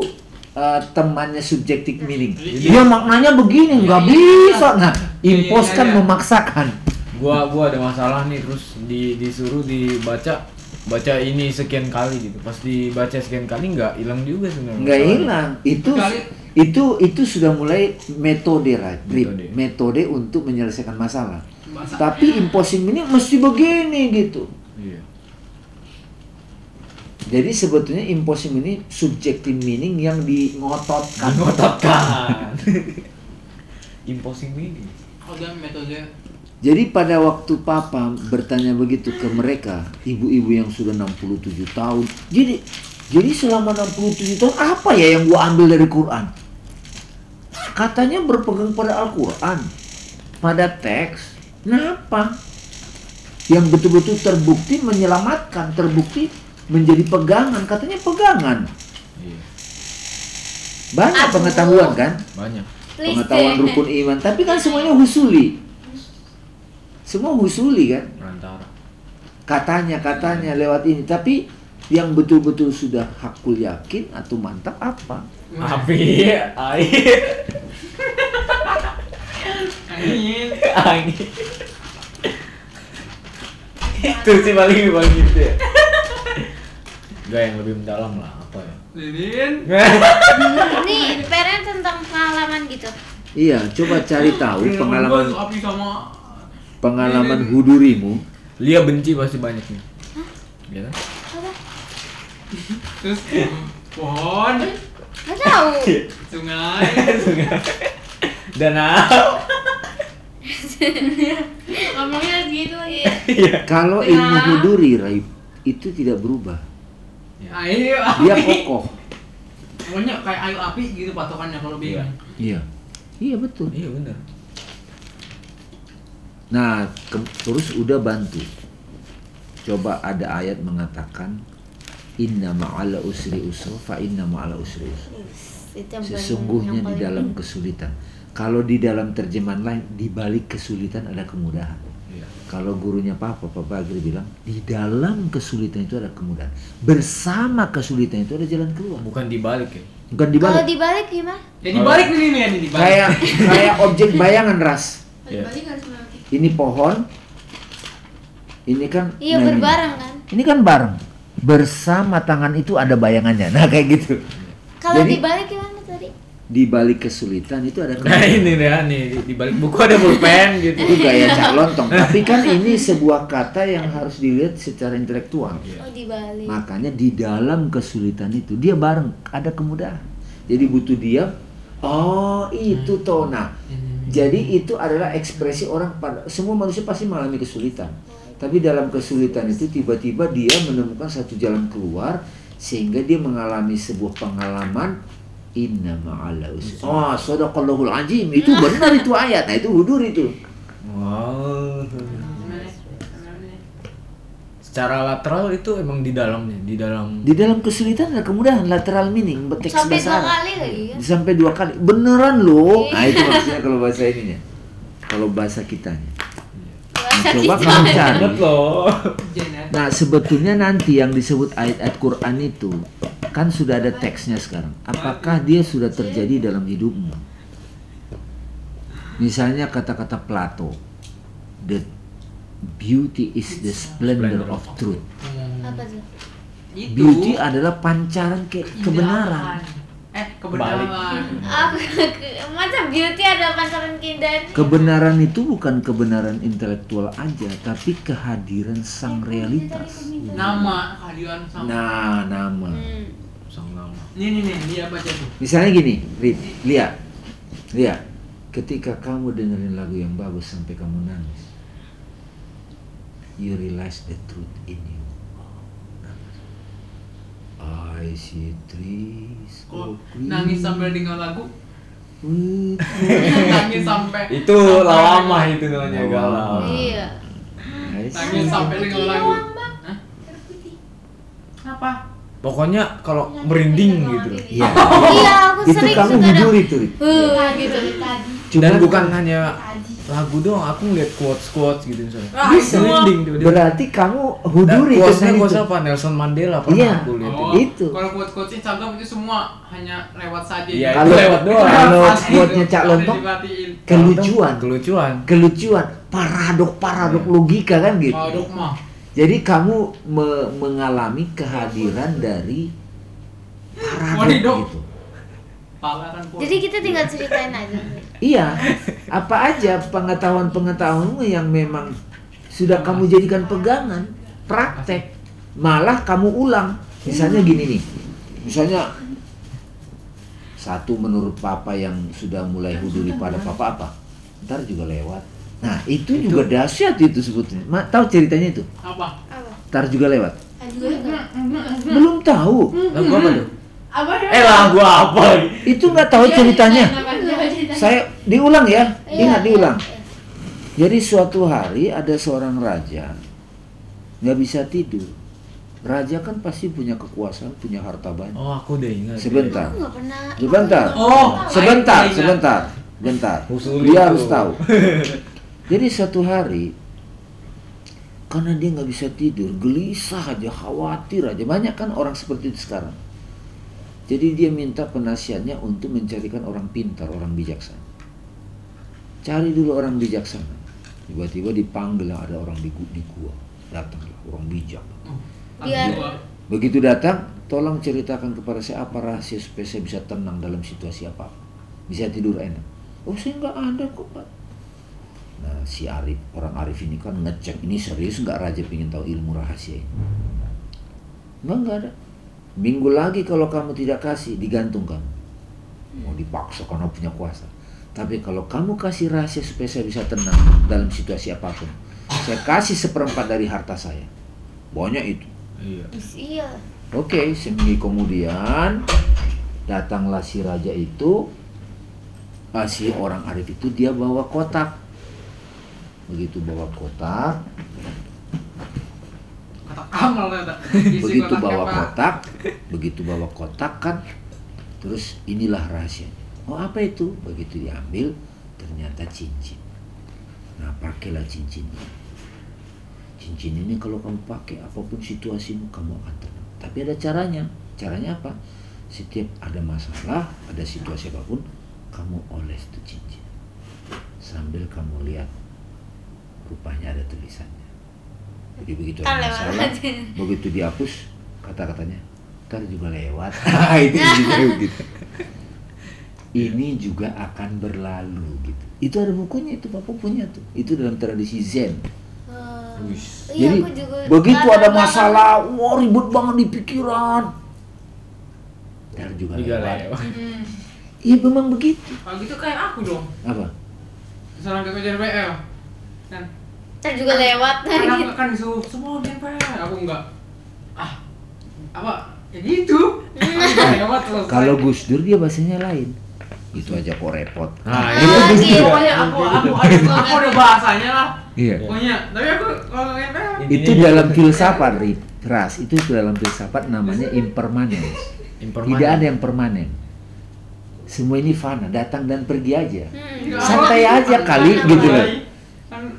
uh, temannya subjective meaning. Iya. Dia maknanya begini, nggak Iya, iya, bisa. Nah, impose Iya, kan memaksakan. Gua gua ada masalah nih terus di disuruh dibaca baca ini sekian kali gitu pas dibaca sekian kali nggak hilang juga sebenarnya Nggak hilang. Itu Kali- itu itu sudah mulai metode right. Metode. metode untuk menyelesaikan masalah. Masa- Tapi imposing meaning mesti begini gitu. iya Jadi sebetulnya imposing meaning subjective meaning yang diingototkan. ngototkan imposing meaning oh dia metode Jadi pada waktu papa bertanya begitu ke mereka, ibu-ibu yang sudah 67 tahun. Jadi jadi selama 67 tahun apa ya yang gua ambil dari Quran? Katanya berpegang pada Al-Quran, pada teks. Kenapa? Yang betul-betul terbukti menyelamatkan, terbukti menjadi pegangan. Katanya pegangan. iya Banyak Aduh. pengetahuan kan? banyak Pengetahuan rukun iman. Tapi kan semuanya husuli. Semua husuli kan? perantara Katanya, katanya lewat ini. Tapi yang betul-betul sudah hakul yakin atau mantap apa? api air Angin. angin itu sih paling paling gitu ya Enggak yang lebih mendalam lah apa ya Lilin. Ini PR tentang pengalaman gitu. Iya, coba cari tahu pengalaman api sama pengalaman hudurimu. Lia benci pasti banyak nih ya kan? Apa? terus pohon, Gak tahu. sungai. danau Ngomongnya gitu lagi. Kalau ilmu huduri, Raib, itu tidak berubah. Ayo Dia kokoh. Pokoknya kayak ayo api gitu patokannya kalau Iya. bingung. Iya. Iya betul. iya benar Nah, ke- terus udah bantu. Coba ada ayat mengatakan Inna ma'ala usri usra fa inna ma'ala usri usra. Sesungguhnya di dalam kesulitan. Kalau di dalam terjemahan lain, di balik kesulitan ada kemudahan. iya Kalau gurunya Papa, Papa Agri bilang, di dalam kesulitan itu ada kemudahan. Bersama kesulitan itu ada jalan keluar. bukan dibalik ya Bukan di Kalau balik. dibalik gimana? Ya dibalik nih nih dibalik. Kayak kayak objek bayangan ras. Iya. Balik harus. Ini pohon. Ini kan Iya nah ini. berbareng kan. Ini kan bareng. Bersama tangan itu ada bayangannya. Nah, kayak gitu. Kalau Jadi- dibalik gimana tadi? Di balik kesulitan itu ada nah ini deh nih di, di balik buku ada pulpen gitu itu gaya cak lontong. Tapi kan ini sebuah kata yang harus dilihat secara intelektual. Oh dibalik. Makanya di dalam kesulitan itu dia bareng ada kemudahan. Jadi butuh diam. Oh itu toh nah. Jadi itu adalah ekspresi orang pada semua manusia pasti mengalami kesulitan. Tapi dalam kesulitan itu tiba-tiba dia menemukan satu jalan keluar sehingga dia mengalami sebuah pengalaman inna ma'ala usri. Oh, sadaqallahul azim. Itu benar itu ayat. Nah, itu hudur itu. Secara lateral itu emang di dalamnya di dalam Di dalam kesulitan ada kemudahan lateral meaning teks Sampai bahasa dua Arab. kali lagi kan? sampai dua kali beneran loh Iya. nah itu maksudnya kalau bahasa ininya kalau bahasa kitanya Bahasa coba kita. kamu cari ya. nah sebetulnya nanti yang disebut ayat-ayat Quran itu kan sudah ada teksnya sekarang apakah dia sudah terjadi dalam hidupmu misalnya kata-kata Plato the beauty is the splendor of truth Apa? Itu. beauty adalah pancaran ke kebenaran Eh, kebenaran. Masa beauty ada pancaran keindahan? Kebenaran itu bukan kebenaran intelektual aja, tapi kehadiran sang realitas. Nama kehadiran sama. Nah, nama. Hmm. sang nama Nih nih nih, dia baca tuh. Misalnya gini, Rit, lihat, lihat. Ketika kamu dengerin lagu yang bagus sampai kamu nangis, you realize the truth in you. I see trees. Kok nangis sambil dengar lagu? with nangis sampai itu sampai lama itu namanya galau Iya. Nangis sampai dengar lagu. Hah? Apa? pokoknya kalau merinding gitu Iya. Iya, aku itu sering kamu suka ada- jujur itu. Uh, gitu. tadi. dan bukan hanya. Lagu doang aku ngeliat quotes quotes gitu misalnya Ah, Bisa. merinding tiba-tiba Berarti kamu Dan huduri quotesnya tentang quotes itu. apa Nelson Mandela pernah Iya. aku lihat Oh, Itu. Kalau quote quotes Instagram itu semua hanya lewat saja. Iya, gitu. itu lewat doang. Kalau itu, Cak Lontong, kelucuan, kelucuan kelucuan, paradok-paradok Iya. logika kan gitu. Padok mah. Jadi kamu me- mengalami kehadiran dari paradok Wadidok. Quote. Jadi kita tinggal ceritain aja. Iya, apa aja pengetahuan-pengetahuanmu yang memang sudah kamu jadikan pegangan, praktek, malah kamu ulang. Misalnya gini nih, misalnya satu menurut papa yang sudah mulai huduri pada papa apa, ntar juga lewat. Nah itu, juga dahsyat itu sebetulnya. Ma, tahu ceritanya itu? apa? Apa? Ntar juga lewat. Juga. Belum tahu. lagu apa tuh Apa eh lagu apa Itu nggak tahu ceritanya. Coba ceritain. Saya diulang ya, Iya, ingat iya, diulang. iya. Jadi suatu hari ada seorang raja nggak bisa tidur. Raja kan pasti punya kekuasaan, punya harta banyak. oh aku udah ingat Sebentar, Aku nggak pernah. sebentar, Oh, sebentar, sebentar, sebentar. Dia harus tahu. Jadi suatu hari karena dia nggak bisa tidur, gelisah aja, khawatir aja. Banyak kan orang seperti itu sekarang. Jadi dia minta penasihatnya untuk mencarikan orang pintar, orang bijaksana. Cari dulu orang bijaksana. Tiba-tiba dipanggil lah ada orang di, di gua. Datanglah orang bijak. Biar-. Begitu datang, tolong ceritakan kepada saya apa rahasia supaya saya bisa tenang dalam situasi apa. Bisa tidur enak. Oh saya nggak ada kok Pak. Nah si Arif, orang Arif ini kan ngecek ini serius nggak Raja ingin tahu ilmu rahasia ini. Nggak, nggak ada. Minggu lagi kalau kamu tidak kasih, digantung kamu. Mau dipaksa karena punya kuasa. Tapi kalau kamu kasih rahasia supaya saya bisa tenang dalam situasi apa pun. Saya kasih seperempat dari harta saya. Banyak itu. Iya. Iya. Oke, seminggu kemudian datanglah si raja itu, ah, si orang Arif itu dia bawa kotak. Begitu bawa kotak, Begitu bawa kotak, begitu bawa kotak kan, terus inilah rahasianya. Oh apa itu? Begitu diambil, ternyata cincin. Nah pakailah cincin ini. Cincin ini kalau kamu pakai apa pun situasimu kamu akan tenang. Tapi ada caranya. Caranya apa? Setiap ada masalah, ada situasi apa pun, kamu oles tuh cincin. Sambil kamu lihat rupanya ada tulisannya. Jadi begitu Kan ada lewat masalah, aja. begitu dihapus kata-katanya, ntar juga lewat. itu juga begitu. Ini juga akan berlalu gitu. Itu ada bukunya itu Bapak punya tuh. Itu dalam tradisi Zen. Oh. Wis. Iya, Jadi begitu ada masalah, wah ribut banget di pikiran. Ntar juga Juga lewat. lewat. Hmm. Iya memang begitu. Kalau gitu kayak aku dong. Apa? Misalnya ke meja PL. Kan. Ntar juga lewat Kan gitu. kan disuruh semua di PL. Aku enggak. Ah. Apa? Ya gitu. Kalau Gus Dur dia bahasanya lain. Itu aja kok repot. Nah, Ah, itu Gus gitu. Dur. Pokoknya aku aku aku, aku ada bahasanya lah. Iya. Pokoknya. Tapi aku kalau Itu dalam filsafat, Rit. Ras, itu dalam filsafat namanya impermanence. Impermanen. Tidak ada yang permanen. Semua ini fana, datang dan pergi aja. Hmm. Santai aja kali, gitu loh.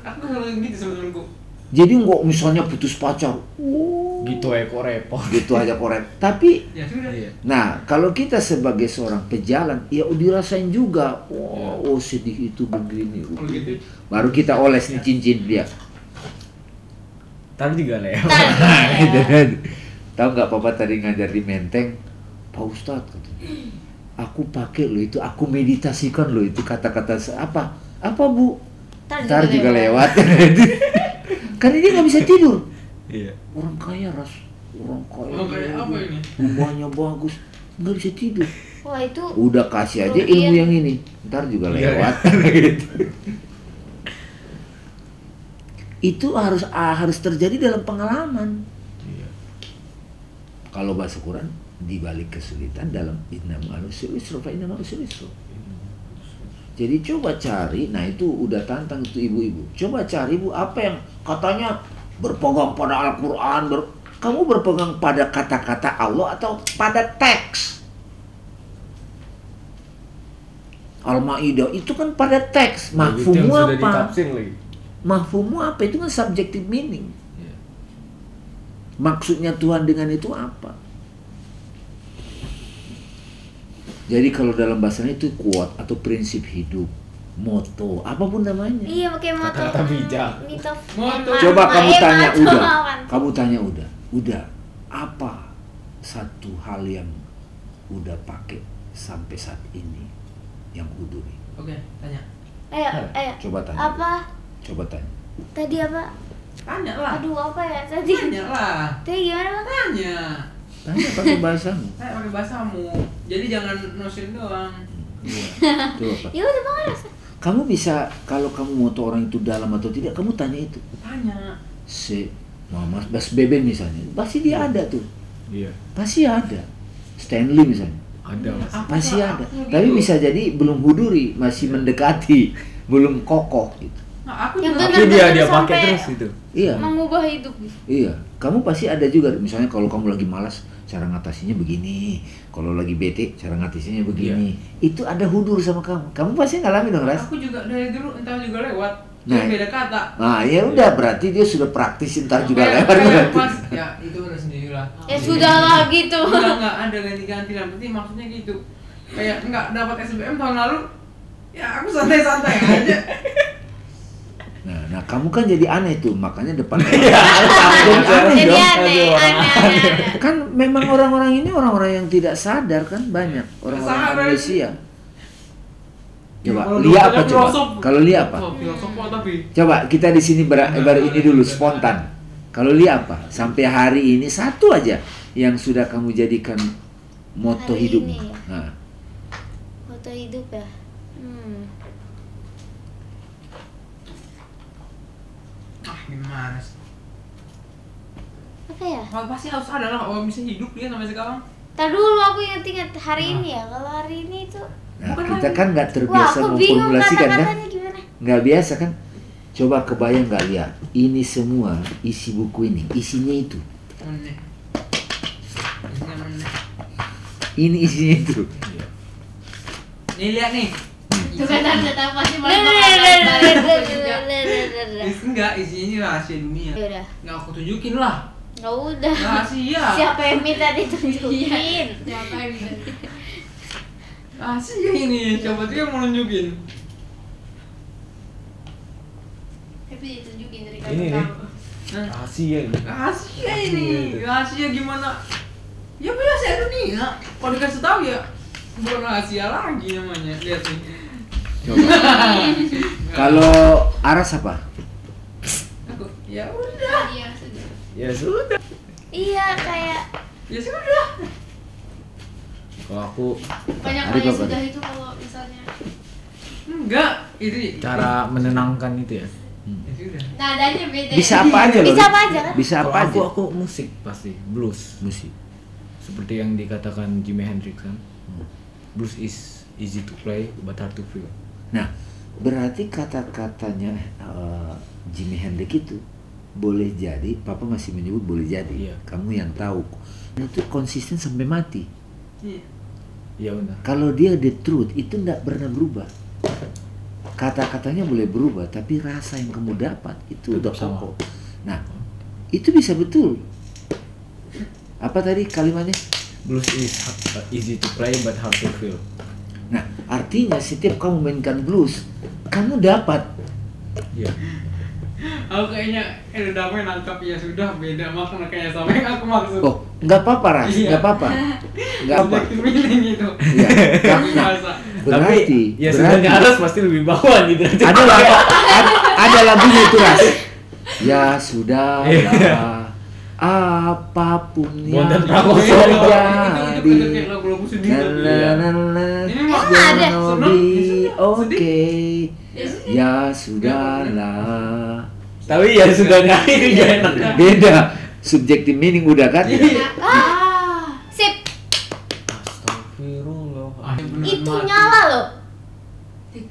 Aku selalu gitu sama temenku. Jadi nggak misalnya putus pacar, oh, Gitu ya kok repot. gitu aja korek. Tapi Ya sudah. Iya. Nah, kalau kita sebagai seorang pejalan, ya dirasain juga. Iya. oh sedih itu begini. Kalau gitu. Baru kita oles nih cincin dia. Tapi juga lewat. Nah, gitu kan. Tahu nggak Papa tadi ngajar di Menteng, Pak Ustadz katanya, aku pakai lo itu, aku meditasikan lo itu kata-kata apa? Apa Bu? Ntar Ntar juga lewat. Karena dia nggak bisa tidur. Iya. Orang kaya ras, orang kaya. Orang kaya apa ini? Rumahnya bagus, nggak bisa tidur. Wah itu Udah kasih aja ilmu yang ini, ntar juga Iya, lewat. gitu. Itu harus ah, harus terjadi dalam pengalaman. Iya. Kalau bahasa Quran di balik kesulitan dalam inna ma'alusri yusra fa inna yusra. Jadi coba cari, nah itu udah tantang itu ibu-ibu. Coba cari bu apa yang katanya berpegang pada Al-Quran, ber- kamu berpegang pada kata-kata Allah atau pada teks? Al-Maidah itu kan pada teks, Nah, sudah apa? Mahfummu apa? Itu kan subjective meaning. Iya. Maksudnya Tuhan dengan itu apa? Jadi kalau dalam bahasanya itu kuat atau prinsip hidup, moto, apa pun namanya. Iya pakai motor. Kata-kata bijak. Mito. Moto. Coba kamu tanya moto udah, kamu tanya udah, udah apa satu hal yang udah pakai sampai saat ini yang kuduri? Oke, tanya. Ayo, ayo. Coba tanya. Apa? Coba tanya. Tadi apa? Tanya lah. Aduh apa ya tadi? Tanya lah. Tadi gimana bang? Tanya. Tanya pakai bahasamu. Tanya pakai bahasamu. Jadi jangan nosin doang. Iya. Itu apa? Ya udah bang. Kamu bisa kalau kamu mau tahu orang itu dalam atau tidak, kamu tanya itu. Tanya. Si Mama Bas Beben misalnya, pasti dia ada tuh. Iya. Pasti ada. Stanley misalnya, Ada mas. Aku pasti nggak- ada. aku Tapi gitu. bisa jadi belum huduri, masih mendekati, belum kokoh gitu. Nah, aku Yang benar. dia dia pakai terus itu. Iya, Mengubah hidup. iya. Kamu pasti ada juga. Misalnya kalau kamu lagi malas, cara ngatasinya begini. Kalau lagi bete, cara ngatasinya begini. Itu ada hudur sama kamu. Kamu pasti ngalamin dong, Ras. Aku juga dari dulu entah juga lewat. Nah. Beda kata. Nah, ya udah berarti dia sudah praktis ntar juga Kayak- lewat kayak berarti. pas ya itu udah sendiri lah. Ya sudah lah gitu. Enggak enggak ada ganti-ganti lah. Berarti maksudnya gitu. Kayak enggak dapat SBM tahun lalu. Ya aku santai-santai aja. Nah, nah kamu kan jadi aneh tuh, makanya depan Iya, jadi aneh Jadi dong. aneh, Aduh, aneh, aneh, aneh. Kan memang orang-orang ini orang-orang yang tidak sadar kan banyak orang-orang Sadar. amnesia. Coba Kalau Lia apa coba? Kalau Lia apa? Coba kita di sini ber- baru ini dulu spontan. Kalau Lia apa? Sampai hari ini satu aja yang sudah kamu jadikan moto Hari hidupmu. ini ya? Nah, Foto hidup ya. Hmm. Gimana sih? Apa ya? Oh, pasti harus ada lah orang bisa hidup dia sampai sekarang. Tar dulu aku inget-inget hari ini ya. Kalau hari ini itu nah Bukan kita kan nggak terbiasa memformulasikan kan? Nggak biasa kan? Coba kebayang nggak Lia? Ini semua isi buku ini, isinya itu. Ini isinya itu. Nih lihat nih. Tuh kan tanda tahu pasti. Is- Enggak, isinya rahasia dunia. Ya udah. Nggak aku tunjukin lah. Nggak udah. Rahasia. Siapa yang minta ditunjukin? Siapa yang bisa? Rahasia ini. Coba tuh yang mau nunjukin. Tapi ditunjukin dari kamu. Nah, Rahasia ini. rahasia ini. Rahasia gimana? Ya rahasia dunia. Kalau dikasih tahu ya bukan rahasia lagi namanya. Lihat nih. Kalau Aras apa? Aku, ya udah. Iya sudah. Ya sudah. Iya kayak Ya sudah. Kalau aku Banyak berapa sudah itu kalau misalnya Enggak. Itu cara menenangkan itu ya. Ya sudah. nadanya beda. Bisa apa aja loh. Bisa apa aja kan? Bisa Kalau apa aku aja. aku musik pasti blues. Musik. Seperti yang dikatakan Jimi Hendrix kan. Blues is easy to play but hard to feel. Nah, berarti kata-katanya eh, Jimi Hendrix itu boleh jadi, Papa masih menyebut boleh jadi. Iya. Kamu yang tahu. Itu konsisten sampai mati. Iya. Iya benar. Kalau dia the truth itu tidak pernah berubah. Kata-katanya boleh berubah, tapi rasa yang kamu dapat itu udah Tetap sama. Nah, itu bisa betul. Apa tadi kalimatnya? Blues is uh, easy to play but hard to feel. Nah, artinya setiap kamu mainkan blues, kamu dapat. Iya. Aku kayaknya eh damai nangkap ya sudah beda makna kayaknya sama yang aku maksud. Oh, nggak apa-apa, Ras. Iya. Nggak apa-apa. Nggak apa. Subjective meaning itu. Iya. Nah, berarti, Tapi ya berarti sebenarnya atas pasti lebih bawah gitu. ada lagu, ada, ada lagunya itu, Ras. Ya sudah Iya. Apa pun yang Bondan Prakoso. Terjadi. Ini ada. gonna Senang, be ya. Ya sudah. Ya sudahlah. Tapi ya sudah gak enak. Beda. Subjective meaning udah kan? Iya. Ah. sip. Itu nyala loh. Eh,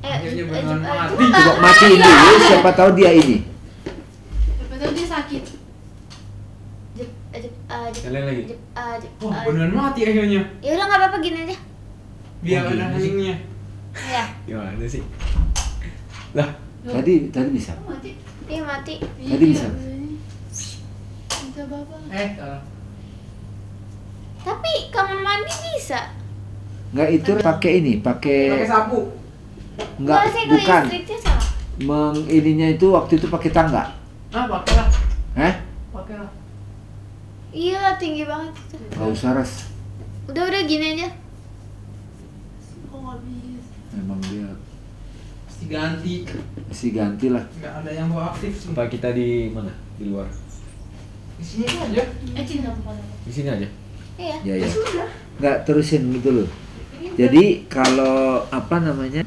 Akhirnya eh, eh, mati. coba. Coba matiin dulu, siapa tahu dia ini. Tahu dia sakit. Jep, eh, jep, eh, jep, Kalian lagi. jep, eh, jep, Wah, eh. beneran mati akhirnya. Ya udah nggak apa-apa gini aja. Biar Oh, ada gini sih. heningnya. Ya, Gimana sih? Lah, Tadi tadi bisa. Oh, mati. dia mati. Tadi bisa. Minta bapak. Eh, salah. Tapi kamar mandi bisa. Enggak itu pakai ini, pakai Pakai sapu. enggak Kalau saya kalau bukan. listriknya salah. Meng ininya itu waktu itu pakai tangga. Ah, pakai lah. Eh? Pakai lah. Iya lah tinggi banget itu. Enggak usah ras. Udah udah gini aja. Oh nggak bisa. Memang dia Pasti ganti. mesti ganti lah. Nggak ada yang bawa aktif sih. apa kita di mana? Di luar. Di sini aja. Eh cinta kepada Di sini aja. Iya. Ya Ya sudah. Enggak terusin gitu loh. Jadi kalau apa namanya?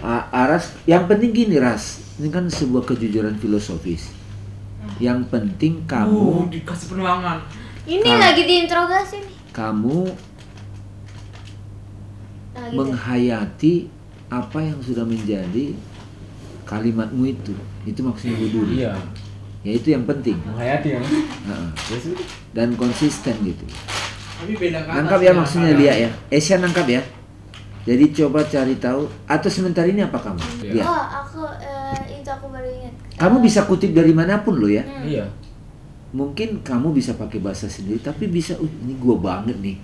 A- Aras, yang penting gini Ras, ini kan sebuah kejujuran filosofis. Yang penting Uh, kamu dikasih penerangan. Ini Kalau- lagi diinterogasi nih. kamu Nah, gitu. menghayati apa yang sudah menjadi kalimatmu itu. Itu maksudnya wudhu. Iya. Ya itu yang penting. Menghayati ya. Ya sudah. Dan konsisten gitu. Tapi beda kata. Nangkap ya sih, maksudnya. Lia ya. Esya nangkap ya. Jadi coba cari tahu atau sementara ini apa kamu? Iya. Ya. Oh, aku itu aku baru ingat. Kamu bisa kutip dari mana pun loh ya. Hmm. Iya. Mungkin kamu bisa pakai bahasa sendiri tapi bisa "Uh, ini gue banget nih.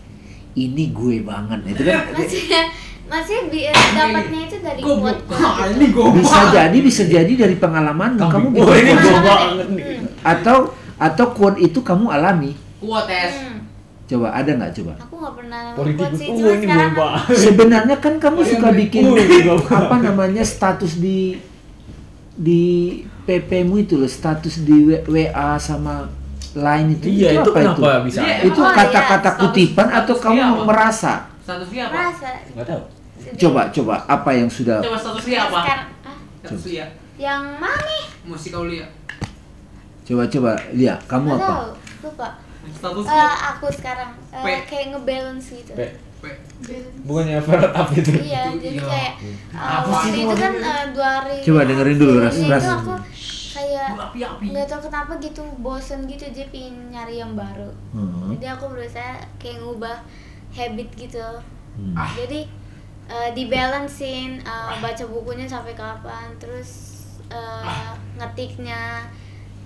Ini gue banget. Itu kan Maksudnya masih bi- eh, dapatnya itu dari quote Ah, ini goblok. bisa jadi bisa jadi dari pengalaman kamu oh, ini bikin gua quote. banget nih. atau atau quote itu kamu alami. Kuat tes. Hmm. Coba ada nggak coba? Aku nggak pernah Politik. quote sih, Oh, cuma ini sekarang. Sebenarnya kan kamu Oh, iya, suka bikin ini apa namanya status di di PP-mu itu loh, status di WA sama Line itu. Iya, itu apa kenapa bisa? Iya, Itu Oh, iya, kata-kata status- kutipan atau status kamu apa? merasa? Status dia apa? merasa. Enggak tahu. Coba coba apa yang sudah Coba status dia apa? Sekarang, ah, Status dia. yang mana? Mesti kau lihat. coba coba lihat kamu Nggak apa? tahu, lupa. Status Eh, aku sekarang P. kayak ngebalance gitu. P. Bukannya Ferret up itu. Iya, jadi iya. kayak uh, Apa waktu sih itu kan uh, dua hari. Coba dengerin dulu, Ras, Ras. Itu aku kayak nggak tahu kenapa gitu bosen gitu jadi pengen nyari yang baru. Hmm. Jadi aku berusaha kayak ngubah habit gitu. Hmm. Jadi uh, dibalancein uh, baca bukunya sampai kapan, terus uh, ngetiknya,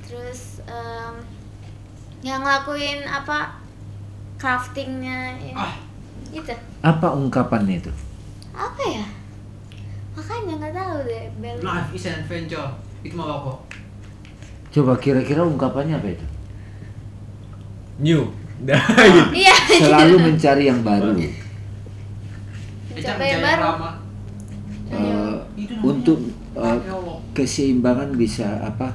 terus um, yang ngelakuin apa craftingnya, ya. Ah. Gitu. Apa ungkapannya itu? Apa ya? Makanya nggak tahu deh balance. Life is an adventure. Itu mau apa? Coba kira-kira ungkapannya apa itu? New. Gitu. Iya. Selalu mencari yang baru. Mencoba yang baru. namanya untuk Allah. keseimbangan bisa apa?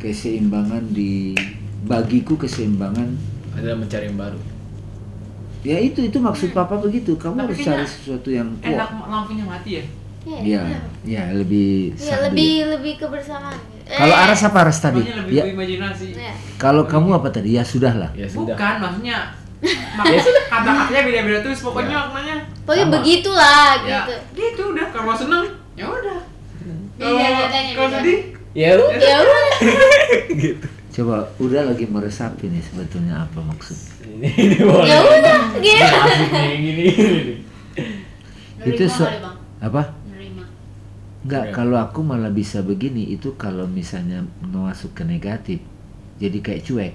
Keseimbangan di bagiku keseimbangan Adalah mencari yang baru. Ya itu itu maksud papa begitu kamu Tapi harus cari sesuatu yang Enak kuat lampunya mati ya? ya ya lebih Iya sahdu. lebih lebih kebersamaan. gitu. kalau Eh, aras apa aras tadi lebih ya berimajinasi. iya. kalau kamu apa tadi ya sudahlah Ya sudah. Bukan, maksudnya makanya kata-katanya beda-beda terus pokoknya Ya. maknanya Pokoknya Sama. begitulah ya gitu. gitu udah kalau seneng ya udah Iya, kalau nadanya kalau sedih Ya udah. Ya udah. gitu. Coba udah lagi meresapi nih sebetulnya apa maksud Ini, ini boleh. Ya udah gitu. Nih gini. gini. itu so apa Nerima. Enggak, kalau aku malah bisa begini itu kalau misalnya masuk ke negatif jadi kayak cuek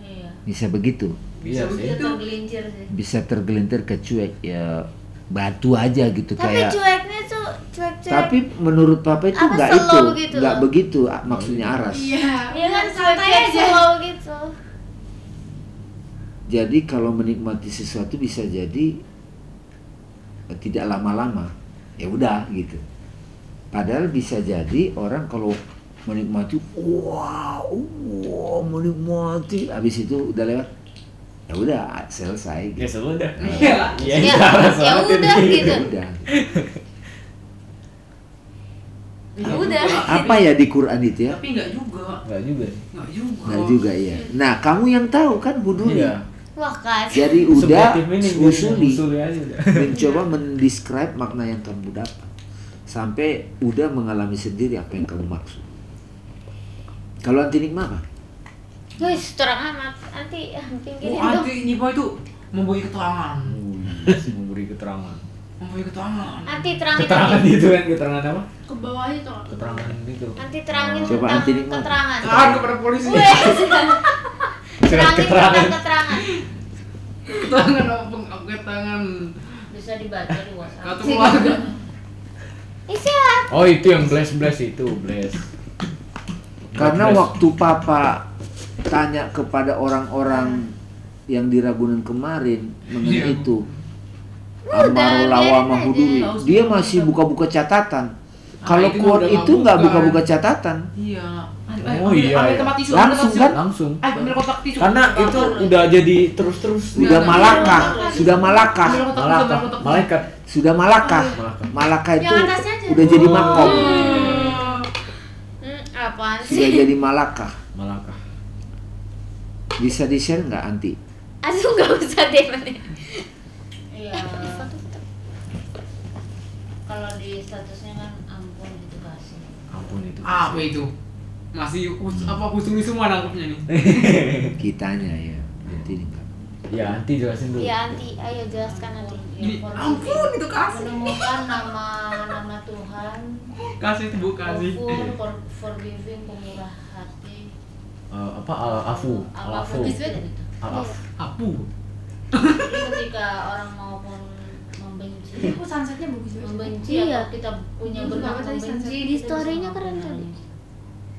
Iya. bisa begitu Iya Bisa sih. Itu tergelincir sih. bisa tergelintir ke cuek ya batu aja gitu Tapi kayak cueknya tuh cuek-cuek. tapi menurut papa itu slow itu gitu enggak loh? begitu maksudnya aras Iya. Iya kan santai aja. slow gitu. jadi kalau menikmati sesuatu bisa jadi eh, tidak lama-lama ya udah gitu padahal bisa jadi orang kalau menikmati wow, wow menikmati habis itu udah lewat ya udah selesai Ya gitu. sudah. Iya. Iya. Ya, salah, ya salah, udah ini. gitu. ya udah Ya udah. apa ya di Quran itu ya tapi enggak juga Enggak juga. enggak juga Enggak juga ya nah kamu yang tahu kan Buduli Iya. Wah kan. jadi udah usuli mencoba mendescribe makna yang kamu dapat sampai udah mengalami sendiri apa yang kamu maksud kalau anti nikma apa Wis, terang amat. Nanti pinggir oh itu. anti nyipa itu memberi keterangan Memberi keterangan. memberi keterangan Nanti terangin Keterangan nanti. itu kan keterangan apa? Ke bawah itu. Keterangan itu. Nanti terangin Coba tentang anti nikmat. keterangan. Tahan kepada polisi Wes. Terangin keterangan. keterangan. keterangan apa keterangan Bisa dibaca di WhatsApp. kartu keluarga. Oh itu yang bless bless itu bless. karena Bless. waktu papa tanya kepada orang-orang yang di Ragunan kemarin mengenai Iya. itu. Udah, Amaro lawa mahuduri. dia masih buka-buka catatan. Kalau itu quote udah itu nggak nggak buka. buka-buka catatan. Iya. Oh, iya, iya. Langsung, kan? Langsung. ambil kotak tisu. Karena itu udah jadi terus-terus. Sudah Iya, malakah sudah malakah Ambil kotak tisu, malaikat. Sudah malakah Malakah. malakah itu udah jadi makom. Oh. Hmm, apaan sudah sih? jadi malakah malakah. Bisa di share nggak anti Aduh nggak usah deh. Iya. Kalau di statusnya kan ampun itu kasih. Ampun itu. apa itu masih us- apa kusumi semua nangkepnya nih kitanya ya jadi ini nggak Ya, nanti jelasin dulu. Iya anti, ayo jelaskan nanti. Ini For ampun itu kasih. menemukan nama nama Tuhan Kasih itu bu kasih. Ghafur, for, forgiving pemurah Eh, apa al afu, al afu, gitu. al af. Apu. Jadi ketika orang maupun membenci kok sunsetnya bagus banget. membenci Iya. kita punya tadi membenci sunset. Di bisa story-nya keren tadi. itu.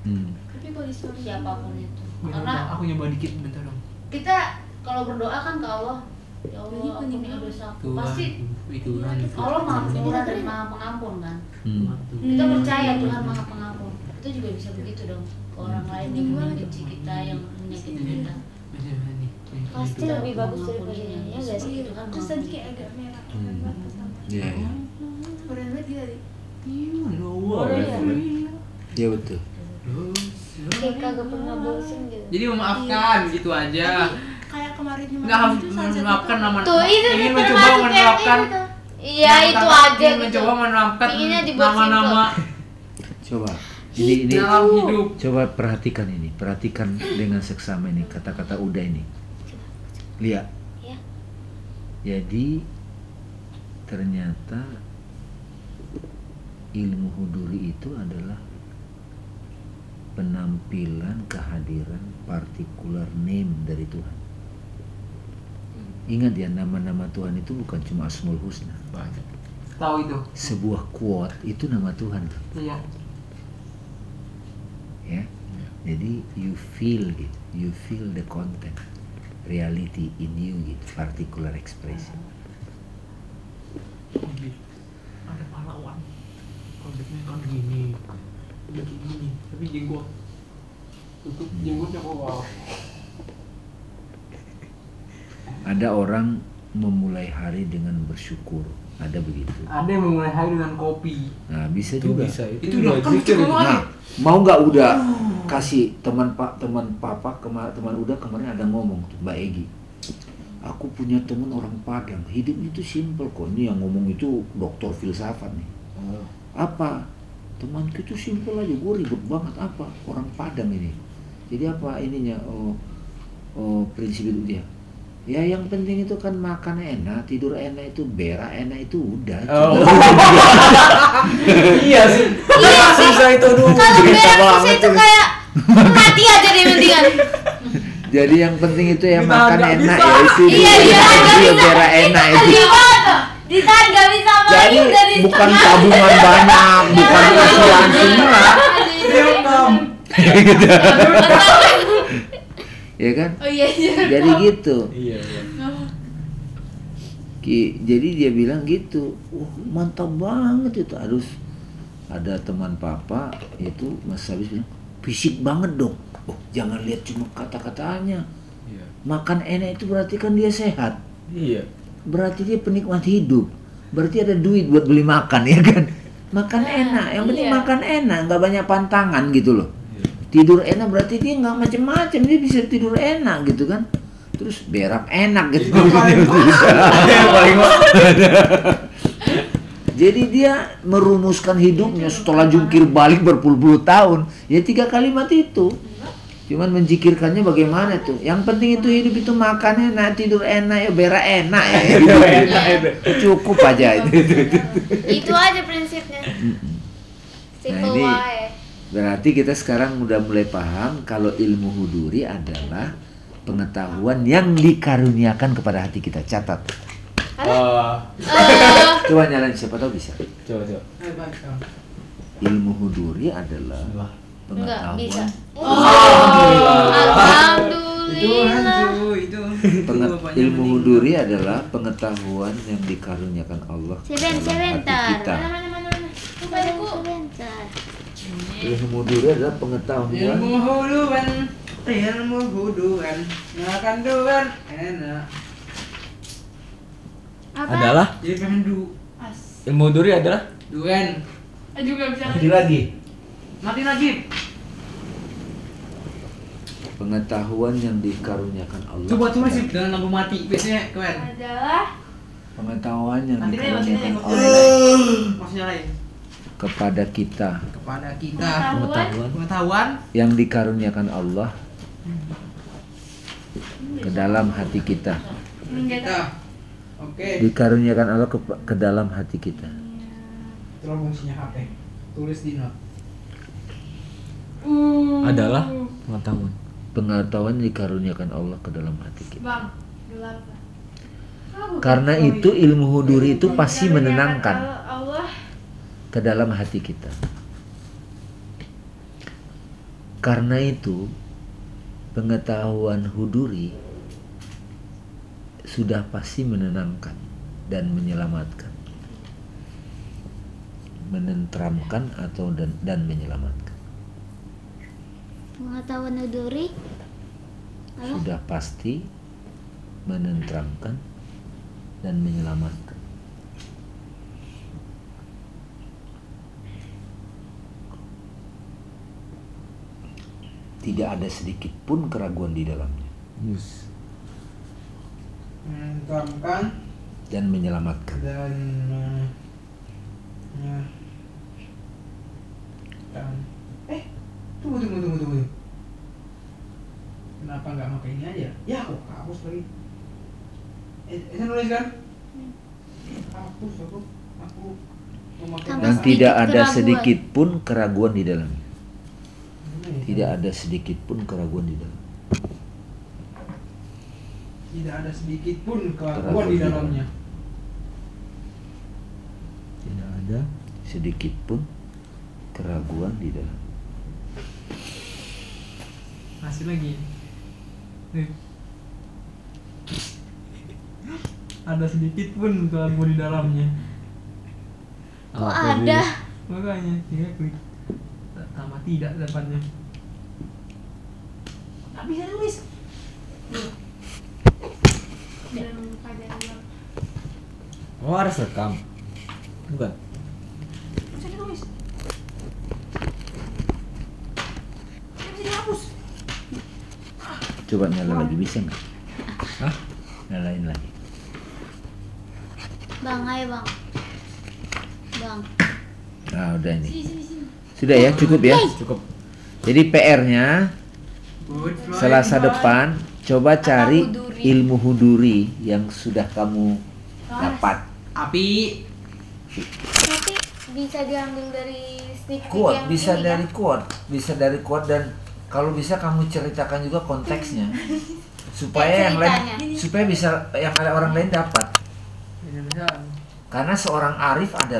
Hmm. Tapi kalau di story siapa pun itu Aku karena aku nyoba dikit bentar dong. kita kalau berdoa kan ke Allah ya Allah ampuni penting dosa Tuhan, pasti Tuhan. Allah maha pemurah dan maha pengampun kan Hmm. kita Hmm. percaya Tuhan maha pengampun itu juga bisa begitu dong ke orang lain yang membenci kita yang menyakiti kita Macam ini. Pasti lebih bagus daripada ini, ya guys. seperti Tuhan Terus tadi kayak agak merah. Hmm. Keren banget pertama. Iya, iya. Keren banget gitu ya? Iya betul. Kayak kagak pernah bosen gitu. Jadi memaafkan gitu aja. Kayak kemarin Nggak harus itu memaafkan itu- nama. Tuh itu ingin tuh mencoba menerapkan. itu. Iya Yang itu aja ingin gitu. Mencoba menerapkan nama-nama Coba. Ini ini dalam hidup. coba perhatikan ini, perhatikan dengan seksama ini kata-kata udah ini. Lihat. Ya. Jadi ternyata ilmu huduri itu adalah penampilan kehadiran partikular name dari Tuhan. Ingat ya nama-nama Tuhan itu bukan cuma Asmaul Husna. Banyak. Tahu itu. Sebuah quote itu nama Tuhan. Iya. Ya jadi you feel gitu you feel the content reality in you gitu particular expression Ada pahlawan. Konsepnya kan gini. Udah kayak gini. Tapi jenggot. Tutup jenggotnya ke bawah. ada orang memulai hari dengan bersyukur ada begitu. Ada yang memulai hari dengan kopi. nah bisa Itu juga. bisa. Itu udah kan nah mau nggak udah kasih teman pak teman papa kemarin teman udah kemarin ada ngomong tuh mbak Egi. Aku punya teman orang Padang hidupnya itu simple kok. Ini yang ngomong itu dokter filsafat nih. Oh. apa? Temanku itu simpel aja gue ribet banget. Apa? Orang Padang ini. Jadi apa ininya oh, oh prinsip itu dia ya yang penting itu kan makan enak tidur enak itu berak enak itu udah Oh. iya sih. Iya Susah itu aduh. Kalau berak banget itu kayak mati aja deh mendingan. jadi yang penting itu ya makan enak bisa. ya itu Iya, dia iya, nggak dia bisa. berak enak itu Sedih banget tuh. Di saat gak bisa jadi main dari bukan tabungan banyak bukan kasihan semua Direkam. ya kan Oh iya iya. jadi gitu Iya, iya. Ki- jadi dia bilang gitu, wah mantap banget itu harus ada teman papa itu Mas Sabis bilang fisik banget dong. Oh jangan lihat cuma kata-katanya. Iya. Makan enak itu berarti kan dia sehat. Iya. Berarti dia penikmat hidup. Berarti ada duit buat beli makan ya kan. Makan enak, yang penting iya. makan enak, nggak banyak pantangan gitu loh. Tidur enak berarti dia nggak macem-macem, dia bisa tidur enak gitu kan. Terus berak enak gitu. Jadi dia merumuskan hidupnya setelah jungkir balik berpuluh-puluh tahun. Ya tiga kalimat itu. Cuman menjikirkannya bagaimana tuh. Yang penting itu hidup itu makan enak, tidur enak, ya berak enak ya. Itu enak itu. Cukup aja itu. Itu aja prinsipnya. Simple Nah, ini-. Berarti kita sekarang udah mulai paham kalau ilmu huduri adalah pengetahuan yang dikaruniakan kepada hati kita. Catat. Eh, Coba nyalain siapa tahu bisa. Coba coba. Eh. Ilmu huduri adalah Wah. enggak bisa. pengetahuan Itu Alhamdulillah. itu. Penget- ilmu huduri adalah pengetahuan yang dikaruniakan Allah Seben, dalam hati sebentar. kita. Mana mana mana mana. Sebentar, sebentar. Ilmu huduri adalah pengetahuan Ilmu huduan, ilmu huduan, makan duan, enak. Apa? Adalah Jadi pengen du, As. ilmu duri adalah duan. Ah, juga bisa. Lagi lagi. Mati lagi. pengetahuan yang dikaruniakan Allah. Coba tulis kepada- sih dalam lampu mati. Biasanya keren. Adalah Pengetahuan yang dikaruniakan Allah. Maksudnya lain. Kepada kita. Kepada kita. pengetahuan. Pengetahuan. Yang dikaruniakan Allah ke dalam hati kita. Oke. Dikaruniakan Allah ke, ke dalam hati kita. Itulah fungsinya HP. Tulis di note. Uh. Adalah pengetahuan. Pengetahuan dikaruniakan Allah ke dalam hati kita. Bang, gelap. Karena itu ilmu huduri itu pasti menenangkan Allah. Ke dalam hati kita. Karena itu pengetahuan huduri sudah pasti menenangkan dan menyelamatkan. Menenteramkan atau dan, dan menyelamatkan. Pengetahuan nuduri. Apa? Sudah pasti menenteramkan dan menyelamatkan. Tidak ada sedikit pun keraguan di dalamnya Yes. Menentukan dan menyelamatkan. dan eh, ya. dan eh tunggu tunggu tunggu tunggu kenapa nggak pakai ini aja ya kok hapus lagi eh eh, saya nulis kan hapus aku aku mau pakai Tambah Dan tidak ada keraguan. sedikit pun keraguan di dalamnya. Tidak ada sedikit pun keraguan di dalam. tidak ada sedikit pun Keraguan keraguan di dalamnya Tidak ada. Sedikit pun keraguan di dalam. masih lagi Nih. ada sedikit pun keraguan di dalamnya Kok Apa ada? makanya tinggal klik tambah tidak depannya nggak bisa nulis Dan pada gelap. Oh harus rekam. Bukan. bisa dihapus Coba nyala lagi bisa nggak? Hah? Nyalain lagi. Bang, ayo bang. Bang. Nah udah ini. Sini, sini, sini. Sudah ya cukup ya. Cukup. Jadi PR-nya Selasa depan coba cari huduri? ilmu huduri yang sudah kamu dapat. api Nanti bisa diambil dari stick Quote yang bisa ini, dari kan? quote, bisa dari quote dan kalau bisa kamu ceritakan juga konteksnya supaya yang lain supaya bisa yang ada orang lain dapat. Karena seorang arif adalah